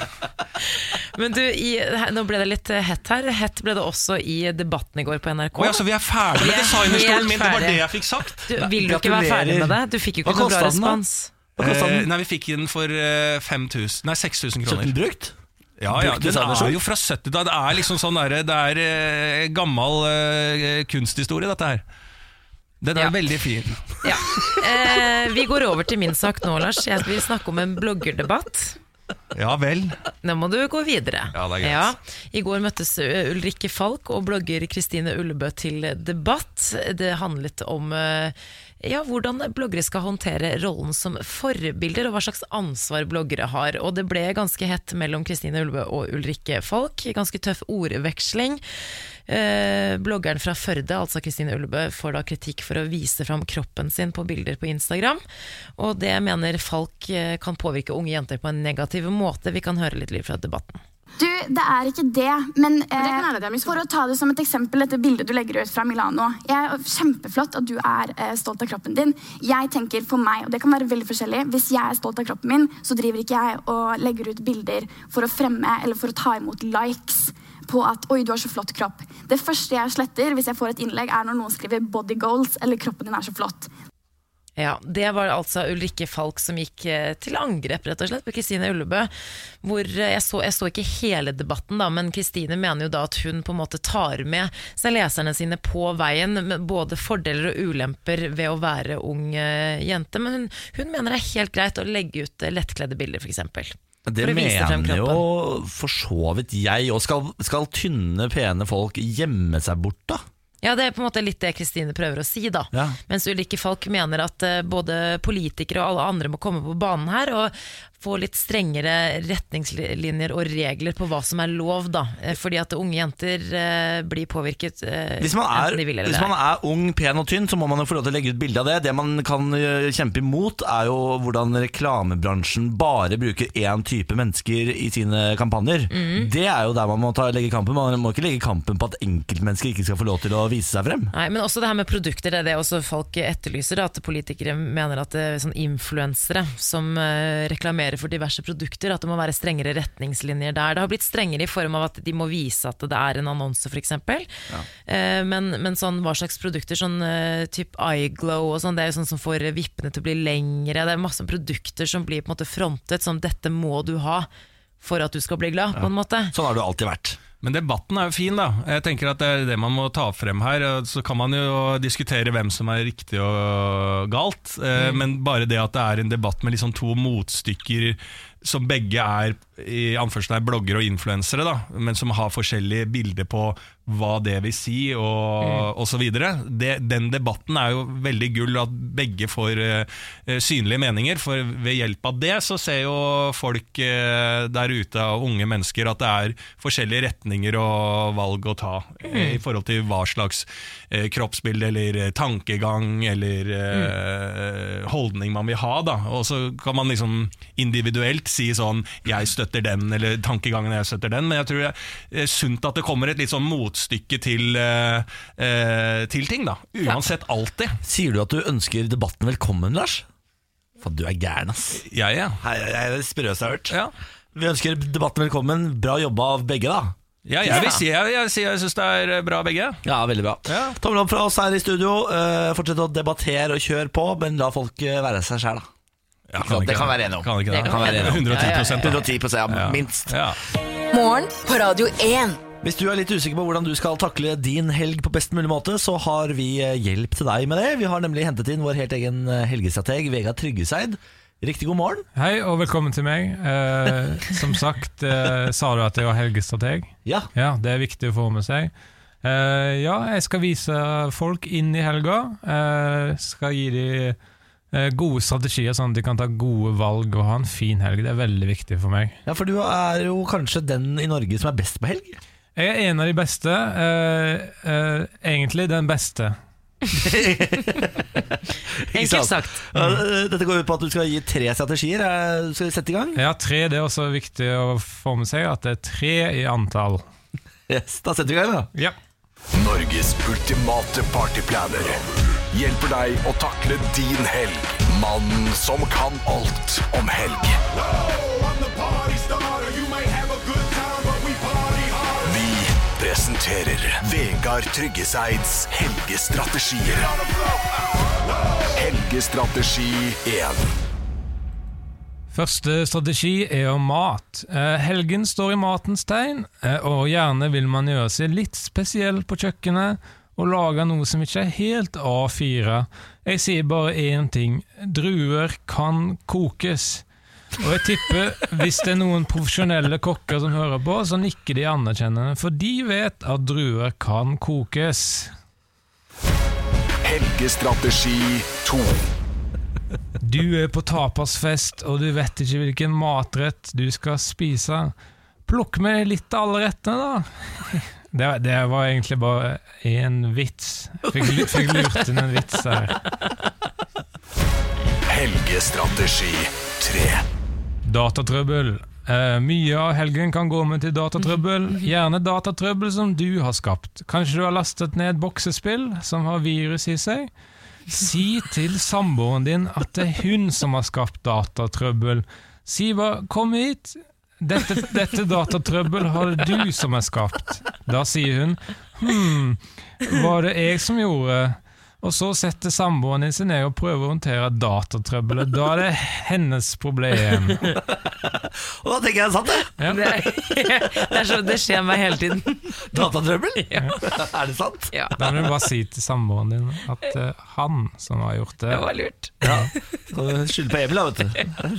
Men du, i, nå ble det litt eh, hett her. Hett ble det også i debatten i går på NRK. Oh, ja, så vi er ferdig Vi med er designerstolen helt min? Det var det jeg fikk sagt. Du, vil du ikke være ferdig med det? Du fikk jo ikke noen noe bra den respons. Hva kostet Eh, den? nei, vi fikk den for eh, 5000 Nei, 6000 kroner den kroner. brukt? Ja, ja, Den er jo fra 70-tallet. Det er liksom sånn der, Det er eh, gammel eh, kunsthistorie, dette her. Den er Ja. veldig fin. Ja. Eh, vi går over til min sak nå, Lars. Jeg vil snakke om en bloggerdebatt. Ja vel. Nå må du gå videre. Ja, det er greit. I går møttes uh, Ulrikke Falk og blogger Kristine Ullebø til debatt. Det handlet om uh, ja, hvordan bloggere skal håndtere rollen som forbilder, og hva slags ansvar bloggere har. Og det ble ganske hett mellom Kristine Ulve og Ulrikke Falk. Ganske tøff ordveksling. Eh, bloggeren fra Førde, altså Kristine Ulve, får da kritikk for å vise fram kroppen sin på bilder på Instagram. Og det mener Falk eh, kan påvirke unge jenter på en negativ måte. Vi kan høre litt lyd fra debatten. Du, det er ikke det, men eh, for å ta det som et eksempel, dette bildet du legger ut fra Milano. Jeg er Kjempeflott at du er eh, stolt av kroppen din. Jeg tenker for meg, og det kan være veldig forskjellig, Hvis jeg er stolt av kroppen min, så driver ikke jeg og legger ut bilder for å fremme eller for å ta imot likes på at oi, du har så flott kropp. Det første jeg sletter hvis jeg får et innlegg, er når noen skriver 'body goals' eller 'kroppen din er så flott'. Ja, Det var altså Ulrikke Falk som gikk eh, til angrep rett og slett på Kristine Ullebø. Hvor eh, jeg så, jeg så ikke hele debatten, da, men Kristine mener jo da at hun på en måte tar med seg leserne sine på veien, med både fordeler og ulemper ved å være ung eh, jente. Men hun, hun mener det er helt greit å legge ut lettkledde bilder, f.eks. Det mener jo for så vidt jeg. Og skal, skal tynne, pene folk gjemme seg bort, da? Ja, det er på en måte litt det Kristine prøver å si, da. Ja. Mens ulike folk mener at eh, både politikere og alle andre må komme på banen her og få litt strengere retningslinjer og regler på hva som er lov, da. Eh, Fordi at unge jenter eh, blir påvirket eh, Hvis man, er, de hvis man er ung, pen og tynn, så må man jo få lov til å legge ut bilde av det. Det man kan eh, kjempe imot, er jo hvordan reklamebransjen bare bruker én type mennesker i sine kampanjer. Mm. Det er jo der man må ta, legge kampen. Man må ikke legge kampen på at enkeltmennesker ikke skal få lov til å vise seg frem. Nei, men også det her med produkter, det er det også folk etterlyser. Da, at politikere mener at det er sånn influensere som eh, reklamerer for diverse produkter, at det må være strengere retningslinjer der. Det har blitt strengere i form av at de må vise at det er en annonse, f.eks. Ja. men, men sånn, hva slags produkter, sånn uh, type iGlow og sånn, det er jo sånn som får vippene til å bli lengre. Det er masse produkter som blir på en måte frontet som dette må du ha for at du skal bli glad, på en måte. Sånn har du alltid vært. Men debatten er jo fin, da. Jeg tenker at Det er det man må ta frem her. Så kan man jo diskutere hvem som er riktig og galt, eh, Mm. men bare det at det er en debatt med liksom to motstykker som begge er i anførselstegn blogger og influensere, da, men som har forskjellige bilder på hva det vil si, og, Mm. og så videre. Det, den debatten er jo veldig gull, at begge får uh, synlige meninger. For ved hjelp av det så ser jo folk uh, der ute, og unge mennesker, at det er forskjellige retninger og valg å ta eh, i forhold til hva slags kroppsbilde eller tankegang eller eh, holdning man vil ha. Da. Og så kan man liksom individuelt si sånn 'jeg støtter den', eller 'tankegangen jeg støtter den', men jeg tror det er sunt at det kommer et litt sånn motstykke til, eh, eh, til ting, da. Uansett alltid. Sier du at du ønsker debatten velkommen, Lars? Faen, du er gæren, ass. Ja, ja. Hei, jeg er det sprøeste jeg har hørt. Ja. Vi ønsker debatten velkommen. Bra jobba av begge, da. Ja, jeg vil si jeg, jeg, jeg syns det er eh, bra, begge. Ja, veldig bra. Ja. Tommel opp fra oss her i studio. Uh, fortsett å debattere og kjøre på, men la folk være seg sjæl, da. Ja, Ikke sant? Det kan være enig om. Kan ikke det? Det kan være enig om. 110 da. 110 ja, minst. Ja. Morgen på Radio 1. Hvis du er litt usikker på hvordan du skal takle din helg på best mulig måte, så har vi eh, hjelp til deg med det. Vi har nemlig hentet inn vår helt egen eh, helgestrateg, Vegard Tryggeseid. Riktig god morgen. Hei og velkommen til meg. Eh, som sagt, eh, sa du at jeg var helgestrateg? Ja. Ja, Det er viktig å få med seg. Eh, ja, jeg skal vise folk inn i helga. Eh, skal gi dem gode strategier, sånn at de kan ta gode valg og ha en fin helg. Det er veldig viktig for meg. Ja, For du er jo kanskje den i Norge som er best på helg? Jeg er en av de beste. eh, eh, egentlig den beste. Enkelt sagt. Dette går ut på at du skal gi tre strategier. Eh, Skal vi sette i gang? Ja, tre. Det er også viktig å få med seg at det er tre i antall. Yes, Da setter vi i gang, da. Ja. Norges ultimate partyplaner hjelper deg å takle din helg. Mannen som kan alt om helg. Presenterer Vegard Tryggeseids helgestrategier. Helgestrategi 1. Første strategi er jo mat. Eh, helgen står i matens tegn, eh, og gjerne vil man gjøre seg litt spesiell på kjøkkenet og lage noe som ikke er helt A4. Jeg sier bare én ting. Druer kan kokes. Og jeg tipper, hvis det er noen profesjonelle kokker som hører på, så nikker de anerkjennende, for de vet at druer kan kokes. Helgestrategi 2. Du er på tapasfest, og du vet ikke hvilken matrett du skal spise. Plukk med litt av alle rettene, da. Det, det var egentlig bare én vits. Fikk, fikk lurt inn en vits der. Helgestrategi 3. Datatrøbbel. Uh, mye av helgen kan gå med til datatrøbbel. Gjerne datatrøbbel som du har skapt. Kanskje du har lastet ned boksespill som har virus i seg? Si til samboeren din at det er hun som har skapt datatrøbbel. Si bare 'kom hit'. Dette, dette datatrøbbel har det du som har skapt. Da sier hun 'hm, var det jeg som gjorde'? Og så setter samboeren din seg ned og prøver å håndtere datatrøbbelet. Da er det hennes problem. Og da tenker jeg sant, det. Ja. Det, er, det, er så, det skjer meg hele tiden. Datatrøbbel? Ja. er det sant? Ja. Da må du bare si til samboeren din at det er han som har gjort det. Det var lurt. Ja. Så Skylde på Emil, da, vet du.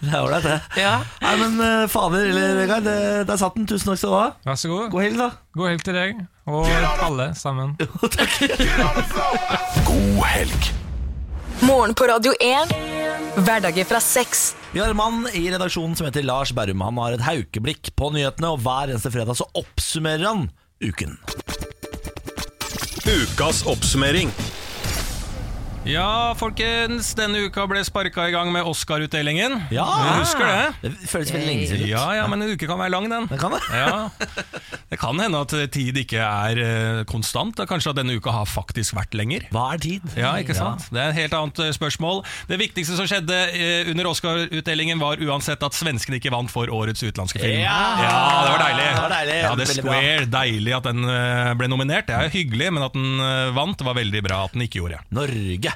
Det er ålreit, det. Ja. Nei, men eh, fader, eller Vegard, det- der satt den. Tusen takk skal du ha. Vær så god. God helg, da. God helg til deg, og alle sammen. God helg. Morgen på Radio 1. Hverdager fra seks. Vi har en mann i redaksjonen som heter Lars Berrum. Han har et haukeblikk på nyhetene, og hver eneste fredag så oppsummerer han uken. Ukas oppsummering. Ja, folkens. Denne uka ble sparka i gang med Oscar-utdelingen. Ja. Du husker det? Det føles veldig lenge siden. Ja, ja, men en uke kan være lang, den. Det kan det. Ja. Det kan hende at tid ikke er eh, konstant. og Kanskje at denne uka har faktisk vært lenger. Hva er tid? Ja, ikke sant? Det er et helt annet eh, spørsmål. Det viktigste som skjedde eh, under Oscar-utdelingen, var uansett at svenskene ikke vant for årets utenlandske film. Ja! det var deilig. Det var deilig. Ja, det. Square, deilig at den ble nominert. Det er hyggelig, men at den vant, var veldig bra at den ikke gjorde. Norge.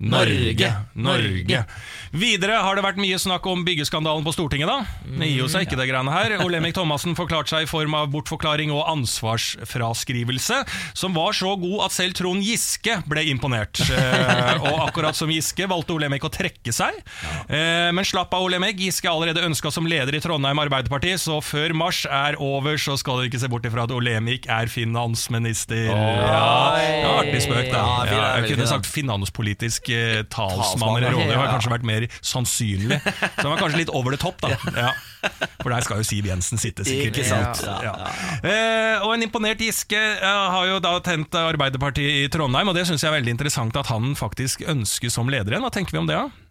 Norge, Norge. Videre har det vært mye snakk om byggeskandalen på Stortinget. da Det gir jo seg ikke det greiene her Olemic Thomassen forklarte seg i form av bortforklaring og ansvarsfraskrivelse, som var så god at selv Trond Giske ble imponert. Eh, og akkurat som Giske valgte Olemic å trekke seg. Eh, men slapp av, Olemic. Giske er allerede ønska som leder i Trondheim Arbeiderparti, så før mars er over, så skal dere ikke se bort ifra at Olemic er finansminister. Ja, artig spøk, da. Jeg kunne sagt finanspolitisk eh, talsmann eller rådgiver. ja. har kanskje vært mer sannsynlig. Så han var kanskje litt over det topp, da. Ja. For der skal jo Siv Jensen sitte, sikkert. Ikke sant? Ja. Eh, og en imponert Giske eh, har jo da tent Arbeiderpartiet i Trondheim, og det syns jeg er veldig interessant at han faktisk ønskes som leder igjen. Hva tenker vi om det, da?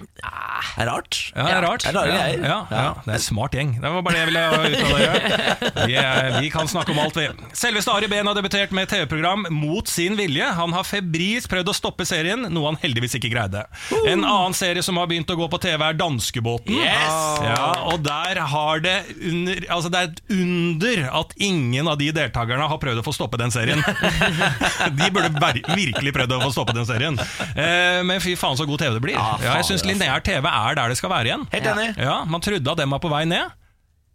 Det er rart. Ja, det er rart. Det er rare ja, greier. ja, ja, det er en smart gjeng. Det var bare det jeg ville ut av dere. Vi, er- vi kan snakke om alt, vi. Selveste Ari Behn har debutert med TV-program mot sin vilje. Han har febrilsk prøvd å stoppe serien, noe han heldigvis ikke greide. En annen serie som har begynt å gå på TV, er Danskebåten. Yes! Ja, og der har det under Altså, det er et under at ingen av de deltakerne har prøvd å få stoppe den serien. De burde virkelig prøvd å få stoppe den serien. Eh, men fy faen så god TV det blir. Ja, Ja, jeg synes syns lineær TV er der det skal være igjen. Helt enig. Ja, Man trodde at den var på vei ned.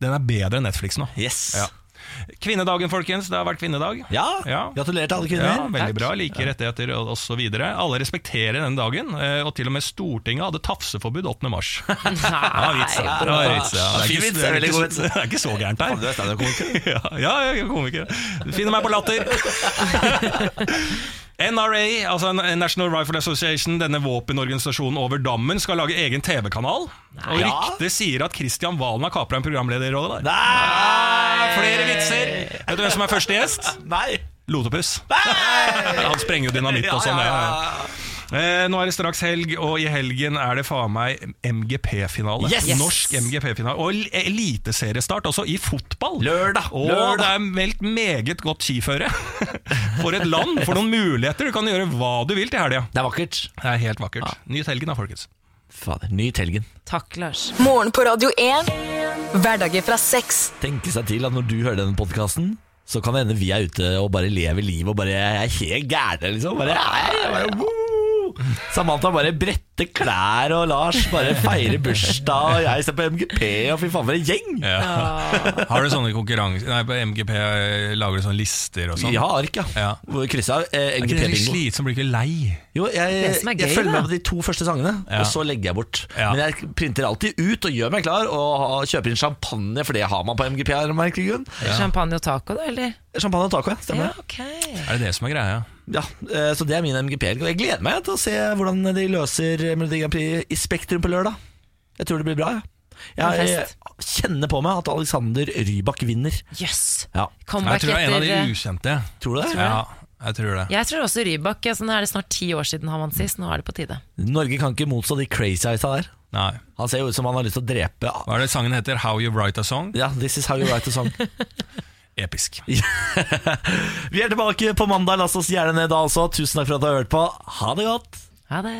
Den er bedre enn Netflix nå. Yes. Ja. Kvinnedagen, folkens. Det har vært kvinnedag. Ja, Ja. gratulerer til alle Ja, veldig Takk. bra. Like rettigheter osv. Alle respekterer den dagen, eh, og til og med Stortinget hadde tafseforbud 8. mars. Ja, vits, ja. Det var vits, ja. Det er ikke- det er ikke så- Det er ikke så gærent her. du er standup-komiker. Ja, jeg er komiker. Finner meg på latter. NRA, altså National Rifle Association, denne våpenorganisasjonen over dammen, skal lage egen TV-kanal. Og ryktet sier at Kristian Valen har kapra en programlederrolle der. Nei! Flere vitser! Vet du hvem som er første gjest? Nei! Lotepus. Han sprenger jo dynamitt og sånn. Ja, Ja, ja, ja, ja. Eh, nå er det straks helg, og i helgen er det faen meg MGP-finale. Yes! Norsk MGP-finale. Og el- eliteseriestart, også i fotball. Lørdag, Og lørdag. det er meldt meget godt skiføre. For et land, for noen muligheter. Du kan gjøre hva du vil til helga. Det er vakkert. Det er helt vakkert. Nyt helgen da, folkens. Fader, Nyt helgen. Takk, Lars. Morgen på Radio 1. Hverdager fra sex. Tenke seg til at når du hører denne podkasten, så kan det hende vi er ute og bare lever livet og bare er helt gærne, liksom. Bare, jeg, jeg, woo! Samantha bare bretter klær, og Lars bare feirer bursdag, og jeg ser på MGP, og fy faen, for en gjeng! Ja. Har du sånne konkurranser Nei, på MGP lager du sånne lister og sånn? Ja, har ark, ja. Ja. Hvor av eh, Er det MGP-bingo. slitsomt? Blir ikke lei? Jo, jeg, gøy, jeg følger med på de to første sangene, Ja. og så legger jeg bort. Ja. Men jeg printer alltid ut og gjør meg klar, og kjøper inn champagne, for det har man på MGP. en merkelig. Champagne og taco, da, eller? Champagne og taco, ja. Stemmer Ja, det. Er det det som er greia? Ja, eh, så det er min MGP-helg. Og jeg gleder meg til å se hvordan de løser Melodi Grand Prix i Spektrum på lørdag. Jeg tror det blir bra. Ja. Jeg, jeg kjenner på meg at Alexander Rybak vinner. Yes. Ja. Jeg tror det er en av de ukjente. Tror du det? Ja, jeg tror det. Jeg tror også Rybak. Altså, nå er det snart ti år siden han vant sist. Nå er det på tide. Norge kan ikke motstå de crazy eyesa der. Nei. Han ser jo ut som han har lyst til å drepe Hva er det sangen heter? How You Write a Song? Ja, this is how you write a song. Episk. Vi er tilbake på mandag. La oss gjerne ned da også. Tusen takk for at du har hørt på. Ha det godt. Ha det.